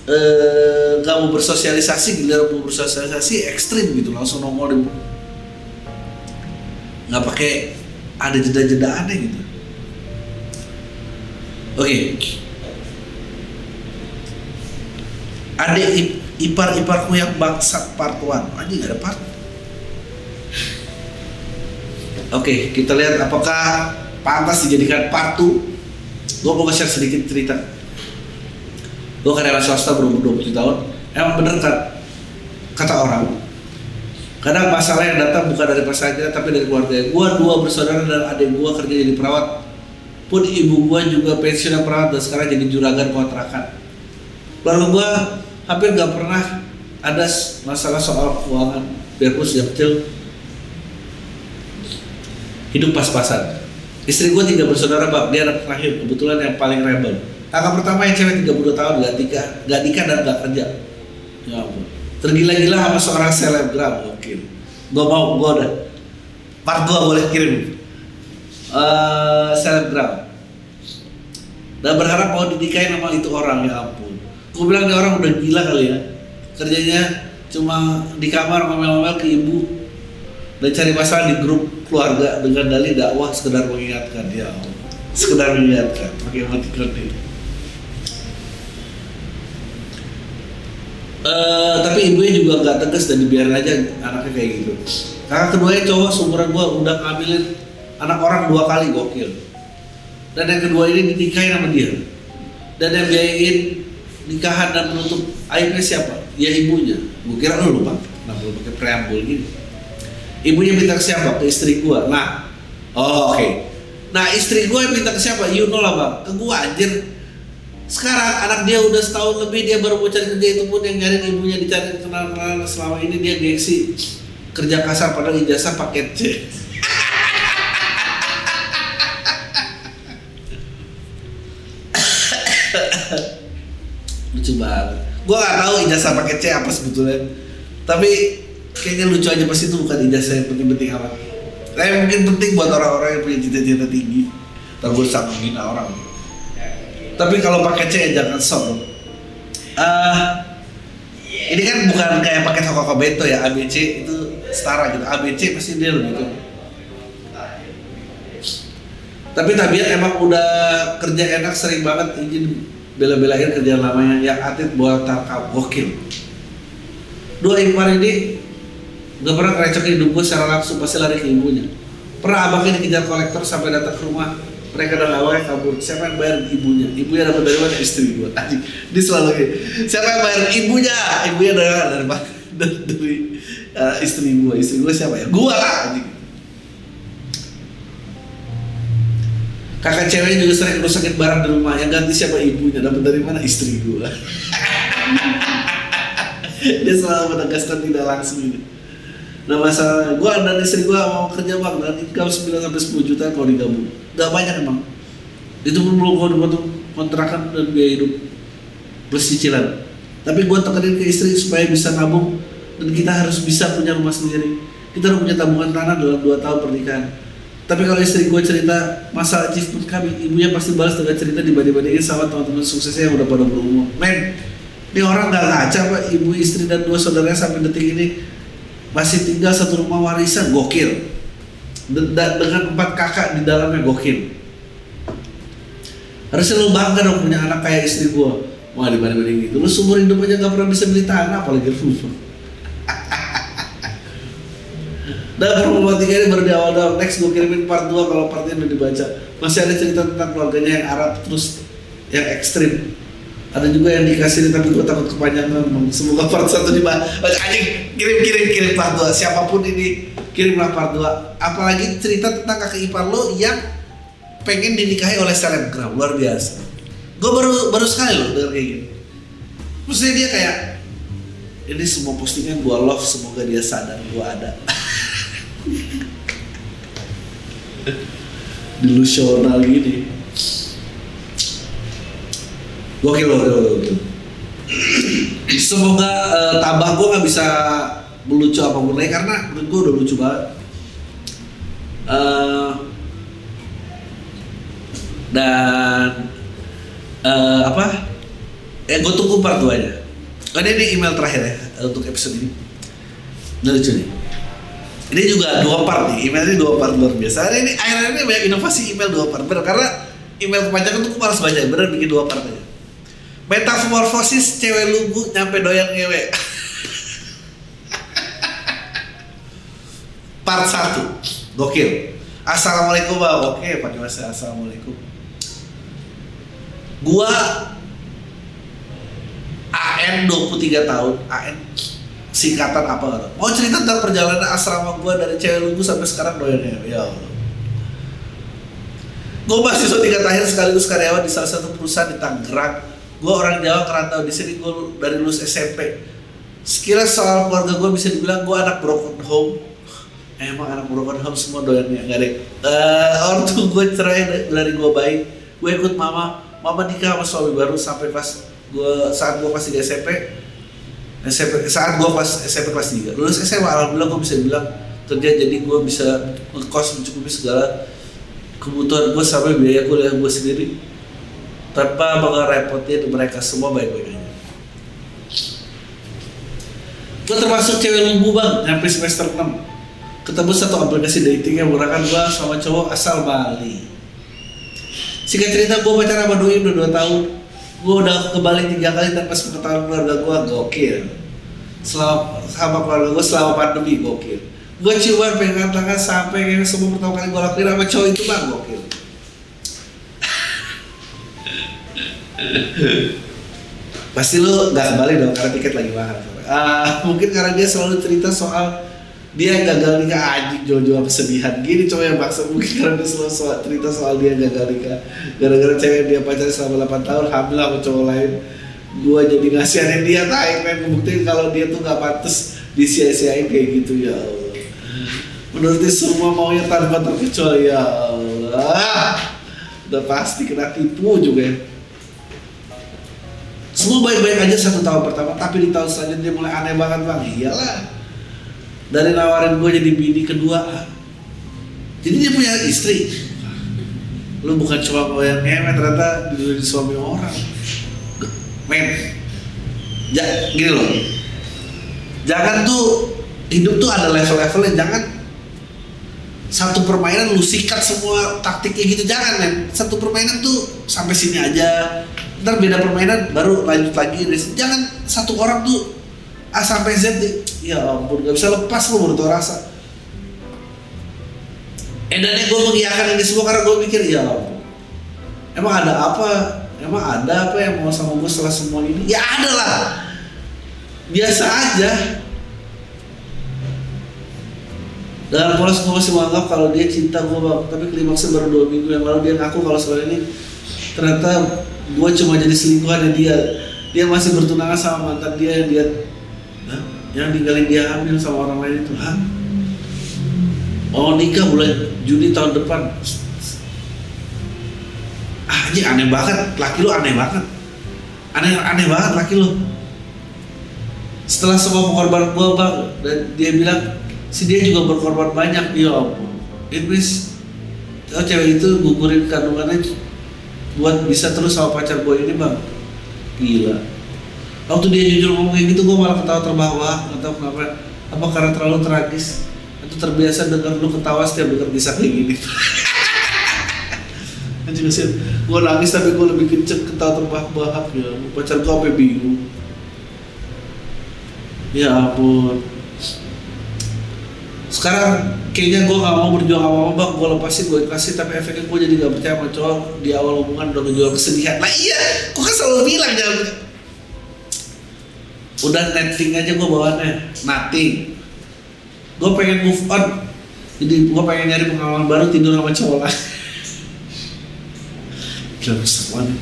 Eh nggak mau bersosialisasi gila mau bersosialisasi ekstrim gitu. Langsung nongol di nggak pakai ada jeda-jeda aneh gitu. Oke. Adik ip- ipar-iparku yang bangsat part 1 aja nggak ada part. Oke, kita lihat apakah pantas dijadikan part 2 Gue mau share sedikit cerita. Gue karyawan swasta berumur 27 tahun. Emang bener kan Kata orang Kadang masalah yang datang bukan dari pasangan tapi dari keluarga Gue dua bersaudara dan adik gue kerja jadi perawat Pun ibu gue juga pensiun perawat dan sekarang jadi juragan kontrakan Lalu gue hampir gak pernah ada masalah soal keuangan Biarpun sejak kecil hidup pas-pasan. Istri gue tiga bersaudara bang, dia anak terakhir, kebetulan yang paling rebel. Kakak pertama yang cewek 32 tahun, gak nikah, gak nikah dan gak kerja. Ya ampun. Tergila-gila sama seorang selebgram. Gue mau, gue udah. Part 2 boleh kirim. Eh selebgram. Dan berharap mau dinikahin sama itu orang, ya ampun. Gue bilang dia orang udah gila kali ya. Kerjanya cuma di kamar ngomel-ngomel ke ibu dan cari masalah di grup keluarga dengan dalih dakwah sekedar mengingatkan ya Allah. sekedar mengingatkan pakai emoticon itu Eh, tapi ibunya juga nggak tegas dan dibiarin aja anaknya kayak gitu. Kakak keduanya cowok seumuran gua udah ngambilin anak orang dua kali gokil. Dan yang kedua ini dinikahin sama dia. Dan yang biayain nikahan dan menutup aibnya siapa? Ya ibunya. Gua kira lu lupa kenapa lu pakai preambul gini? Ibunya minta ke siapa? Ke istri gua. Nah oh, oke. Nah istri gua minta ke siapa? You know lah bang ke gua anjir sekarang anak dia udah setahun lebih dia baru mau cari kerja itu pun yang nyari ibunya dicari kenalan selama ini dia gengsi. Kerja kasar padahal ijazah paket C. Lucu banget. Gua nggak tahu ijazah paket C apa sebetulnya. Tapi kayaknya lucu aja pasti itu bukan ijazah yang penting-penting amat. Tapi mungkin penting buat orang-orang yang punya cita-cita tinggi. Gue sangat menghina orang tapi kalau paket C jangan sok. Eh, ini kan bukan kayak paket Hokoko Bento ya ABC itu setara gitu. ABC pasti dia lebih tuh tapi tabiat emang udah kerja enak sering banget izin bela-belain kerjaan lamanya. Yang atlet buat tarkam gokil. Dua ipar ini gak pernah ngerecokin hidup gue secara langsung pasti lari ke ibunya. Pernah abangnya dikejar kolektor sampai datang ke rumah mereka udah awalnya kabur. Siapa yang bayar ibunya? Ibunya dapat dari mana? Istri gue Anjing, dia selalu gitu siapa yang bayar ibunya? Ibunya dari mana? Dari mana? Dari, uh, istri gue istri gue siapa ya? Gue lah anjing. kakak ceweknya juga sering rusakin barang di rumah. Yang ganti siapa? Ibunya. Dapat dari mana? Istri gue dia selalu menegaskan tidak langsung ini Nah masalah gue dan istri gue mau kerja bang. Dan income 9 sampai 10 juta kalau digabung. Gak banyak emang. Itu pun belum gue dipotong kontrakan dan biaya hidup. Plus cicilan. Tapi gue tekenin ke istri supaya bisa nabung. Dan kita harus bisa punya rumah sendiri. Kita udah punya tabungan tanah dalam 2 tahun pernikahan. Tapi kalau istri gue cerita masalah achievement kami Ibunya pasti balas dengan cerita dibanding-bandingin sama teman-teman suksesnya yang udah pada berumur Men, ini orang gak ngaca pak. Ibu istri dan dua saudaranya sampai detik ini masih tinggal satu rumah warisan gokil. Dengan empat kakak di dalamnya gokil. Harusnya lu bangga dong punya anak kayak istri gua. Wah dibanding banding gitu. Lu seumur hidup aja gak pernah bisa beli tanah apalagi rumah dan problematika ini baru di awal doang. Next gue kirimin part 2 kalau part udah dibaca. Masih ada cerita tentang keluarganya yang Arab terus yang ekstrim ada juga yang dikasih tapi gue takut kepanjangan semoga part satu dibahas anjing kirim kirim kirim part 2 siapa pun ini kirimlah part 2 apalagi cerita tentang kakak ipar lo yang pengen dinikahi oleh selebgram. Luar biasa. Gue baru baru sekali loh denger kayak gini. Maksudnya dia kayak ini semua postingan gue love semoga dia sadar gue ada. Delusional gini gokil gokil gokil semoga uh, tabah gue nggak bisa melucu apa pun lagi karena menurut gue udah lucu banget. Uh, dan uh, apa? Eh gue tunggu part 2 nya oh, ini email terakhir ya untuk episode ini. Ini lucu nih. Ini juga dua part nih email ini dua part luar biasa. Hari ini akhirnya ini banyak inovasi email dua part. Bener karena email kepanjangan tuh gue malas baca bener bikin dua part aja metamorfosis cewek lugu nyampe doyan ngewe. Part satu. Gokil. Assalamualaikum bang oke pakai bahasa assalamualaikum. Gua AN 23 tahun. AN singkatan apa gitu. mau cerita tentang perjalanan asrama gua dari cewek lugu sampai sekarang doyan ya ya Allah. Gue mahasiswa tiga tahun sekaligus karyawan di salah satu perusahaan di Tangerang gue orang Jawa kerantau di sini gue dari lulus SMP sekira soal keluarga gue bisa dibilang gue anak broken home. Emang anak broken home semua doyannya nggak deh. Uh, ortu gue cerai dari gue baik gue ikut mama. Mama nikah sama suami baru sampai pas gue saat gue kelas 3 SMP SMP saat gue kelas SMP kelas 3 lulus SMA alhamdulillah gue bisa bilang kerja jadi gue bisa ngekos mencukupi segala kebutuhan gue sampai biaya kuliah gue sendiri tanpa mengerepotin mereka semua baik-baik aja. Gue termasuk cewek lumbu bang sampai semester 6 ketemu satu aplikasi dating yang murahkan gue sama cowok asal Bali. Singkat cerita gue pacaran sama doi udah 2 tahun. Gue udah ke Bali tiga kali tanpa sepengetahuan keluarga gue gokil. Selama sama keluarga gue selama pandemi gokil. Gue ciuman pegang tangan sampai kayak semua pertama kali gue lakuin sama cowok itu bang gokil pasti lu gak kembali dong karena tiket lagi mahal uh, mungkin karena dia selalu cerita soal dia gagal nikah anjing jojo kesedihan gini cowok yang maksa mungkin karena dia selalu soal, cerita soal dia gagal nikah. Gara-gara cewek dia pacaran selama 8 tahun hamil sama cowok lain. Gue jadi ngasihanin dia tai pengen ngebuktiin kalau dia tuh gak pantas disia-siain kayak gitu ya Allah. Menurut dia semua maunya tanpa terkecuali ya Allah. Udah pasti kena tipu juga ya semua baik-baik aja satu tahun pertama tapi di tahun selanjutnya mulai aneh banget bang. Iyalah. Dari nawarin gue jadi bini kedua. Jadi dia punya istri. Lu bukan cuma yang ngemet ternyata jadi suami orang. Men ja, gini loh. Jangan tuh hidup tuh ada level-levelnya. Jangan satu permainan lu sikat semua taktiknya gitu. Jangan men. Satu permainan tuh sampai sini aja ntar beda permainan baru lanjut lagi. Jangan satu orang tuh A sampai Z deh. ya ampun gak bisa lepas lu menurut rasa. Edannya gue mengiyakan ini semua karena gue mikir ya ampun. Emang ada apa? Emang ada apa yang mau sama gue setelah semua ini? Ya ada lah. Biasa aja. Dalam polos gue masih menganggap kalau dia cinta gue tapi klimaksnya baru dua minggu yang lalu dia ngaku kalau soal ini ternyata gue cuma jadi selingkuhan dia dia masih bertunangan sama mantan dia yang dia Hah? yang ninggalin dia hamil sama orang lain itu hah? Mau nikah bulan Juni tahun depan. Ah aja aneh banget. Laki lu aneh banget. Aneh aneh banget laki lu. Setelah semua pengorbanan gue bang dan dia bilang si dia juga berkorban banyak ya ampun. It means oh, cewek itu gugurin kandungannya buat bisa terus sama pacar gue ini bang. Gila. Waktu dia jujur ngomong kayak gitu gue malah ketawa terbawah. Nggak tahu kenapa. Apa karena terlalu tragis? Itu terbiasa dengar lu ketawa setiap dengar bisa kayak gini. Anjing sih gue nangis tapi gue lebih kenceng ketawa terbahak-bahak ya. Pacar gue sampai bingung. Ya ampun sekarang kayaknya gue gak mau berjuang apa apa bang gue lepasin gue kasih tapi efeknya gue jadi gak percaya sama cowok. Di awal hubungan udah ngejual kesedihan. Lah iya gue kan selalu bilang jangan udah netting aja gue bawaannya. Nothing. Gue pengen move on. Jadi gue pengen nyari pengalaman baru tidur sama cowok lain. Gila banget.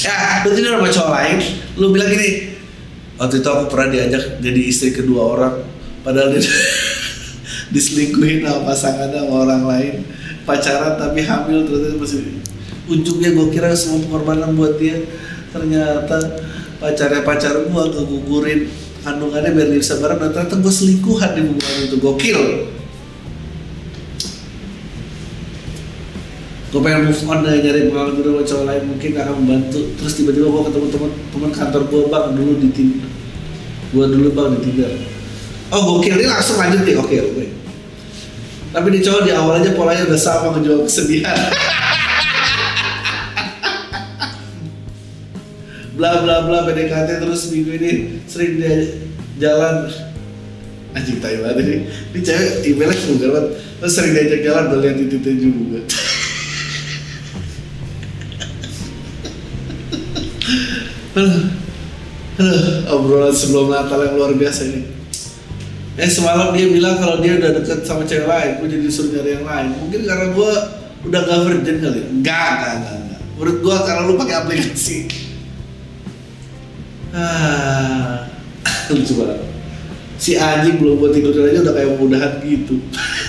Ya lu tidur sama cowok lain lu bilang gini waktu itu aku pernah diajak jadi istri kedua orang padahal dia diselingkuhin sama pasangannya sama orang lain. Pacaran tapi hamil ternyata masih ujungnya gue kira semua pengorbanan buat dia. Ternyata pacarnya pacar gue kegugurin kandungannya biar dia bisa bareng dan ternyata gue selingkuhan di hubungan itu. Gokil. Gue pengen move on dari nyari pengalaman dulu sama cowok lain. Mungkin akan membantu. Terus tiba-tiba gue ketemu teman teman kantor gue bang dulu di tim gue dulu bang di Tinder. Oh gokil. Ini langsung lanjut nih. Oke oke tapi di cowok di awal aja polanya udah sama ngejual kesedihan. Bla bla bla PDKT terus minggu ini sering dia jalan. Anjing tai banget ini. Ini cewek emailnya vulgar banget. Terus sering diajak jalan udah lihat titiknya juga. Aduh, obrolan sebelum Natal yang luar biasa ini. Eh semalam dia bilang kalau dia udah deket sama cewek lain, gue jadi disuruh nyari yang lain. Mungkin karena gue udah gak virgin kali. ya? Enggak, enggak, enggak, enggak. Menurut gue karena lu pakai aplikasi. Ah, lucu banget. Si anjing belum buat tidur aja udah kayak mudahan gitu.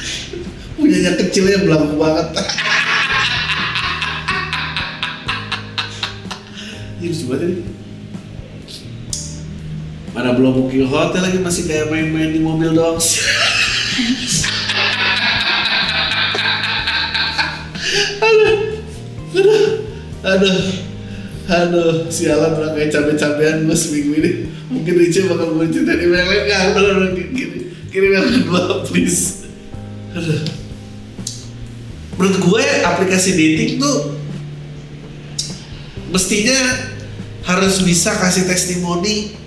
Punyanya kecilnya belagu banget. Ini lucu banget ini. Mana belum booking hotel lagi masih kayak main-main di mobil doang. aduh, aduh, aduh, aduh, sialan udah kayak cabe-cabean gue seminggu ini. Mungkin Rice bakal gue ceritain email lain nggak? Udah, udah, kirim, kirim yang kedua, please. Aduh. Menurut gue aplikasi dating tuh mestinya harus bisa kasih testimoni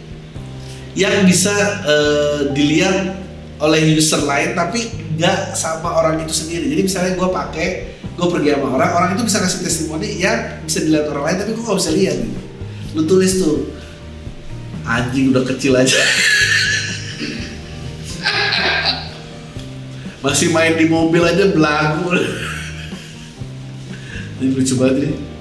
yang bisa eh, dilihat oleh user lain tapi nggak sama orang itu sendiri. Jadi misalnya gue pakai gue pergi sama orang orang itu bisa kasih testimoni yang bisa dilihat orang lain tapi gue nggak bisa lihat. Lu tulis tuh anjing udah kecil aja. Masih main di mobil aja belagu. Ini lucu banget ini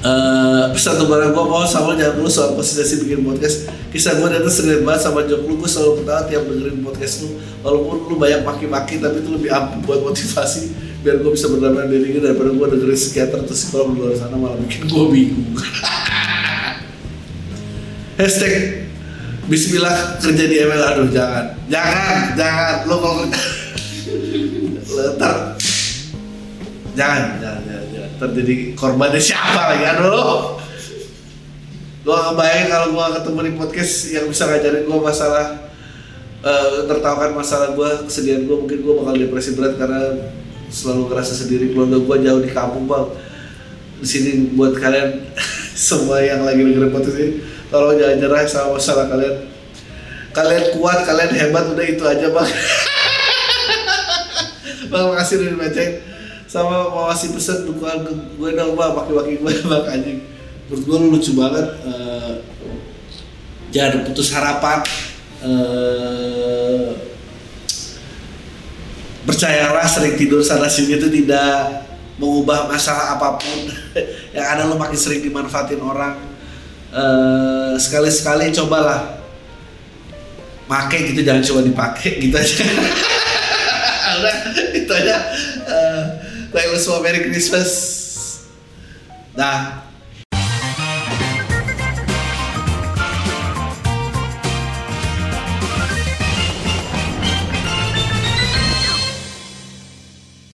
Eh, pesan untuk barang gue mau sama jangan dulu soal konsistensi bikin podcast. Kisah gue ternyata sering banget sama jok lu. Gue selalu ketawa tiap dengerin podcast lu. Walaupun lu banyak maki-maki tapi itu lebih ampuh buat motivasi biar gue bisa berdamai diri gue daripada gue dengerin psikiater atau psikolog di luar sana malah bikin gue bingung. Hashtag Bismillah kerja di ML aduh jangan. Jangan jangan. Lo kalau letar jangan, jangan. Terjadi korbannya siapa lagi? Aduh. Gue gak bayangin kalau gue ketemu di podcast yang bisa ngajarin gue masalah eh, tertawakan masalah gue kesedihan gue mungkin gue bakal depresi berat karena selalu ngerasa sendiri. Keluarga gue jauh di kampung bang. Di sini buat kalian semua yang lagi dengerin podcast ini tolong jangan nyerah sama masalah kalian. Kalian kuat kalian hebat udah itu aja bang. Bang makasih udah dibacain sama mau kasih pesan dukungan ke gue dong bang waki-waki gue bang anjing. Menurut gue lu lucu banget eh, jangan putus harapan eh, percayalah sering tidur sana sini itu tidak mengubah masalah apa pun yang ada lu makin sering dimanfaatin orang. Eh, sekali-sekali cobalah make gitu jangan cuma dipakai gitu aja. Itu aja. Eh, baik lu semua Merry Christmas. Dah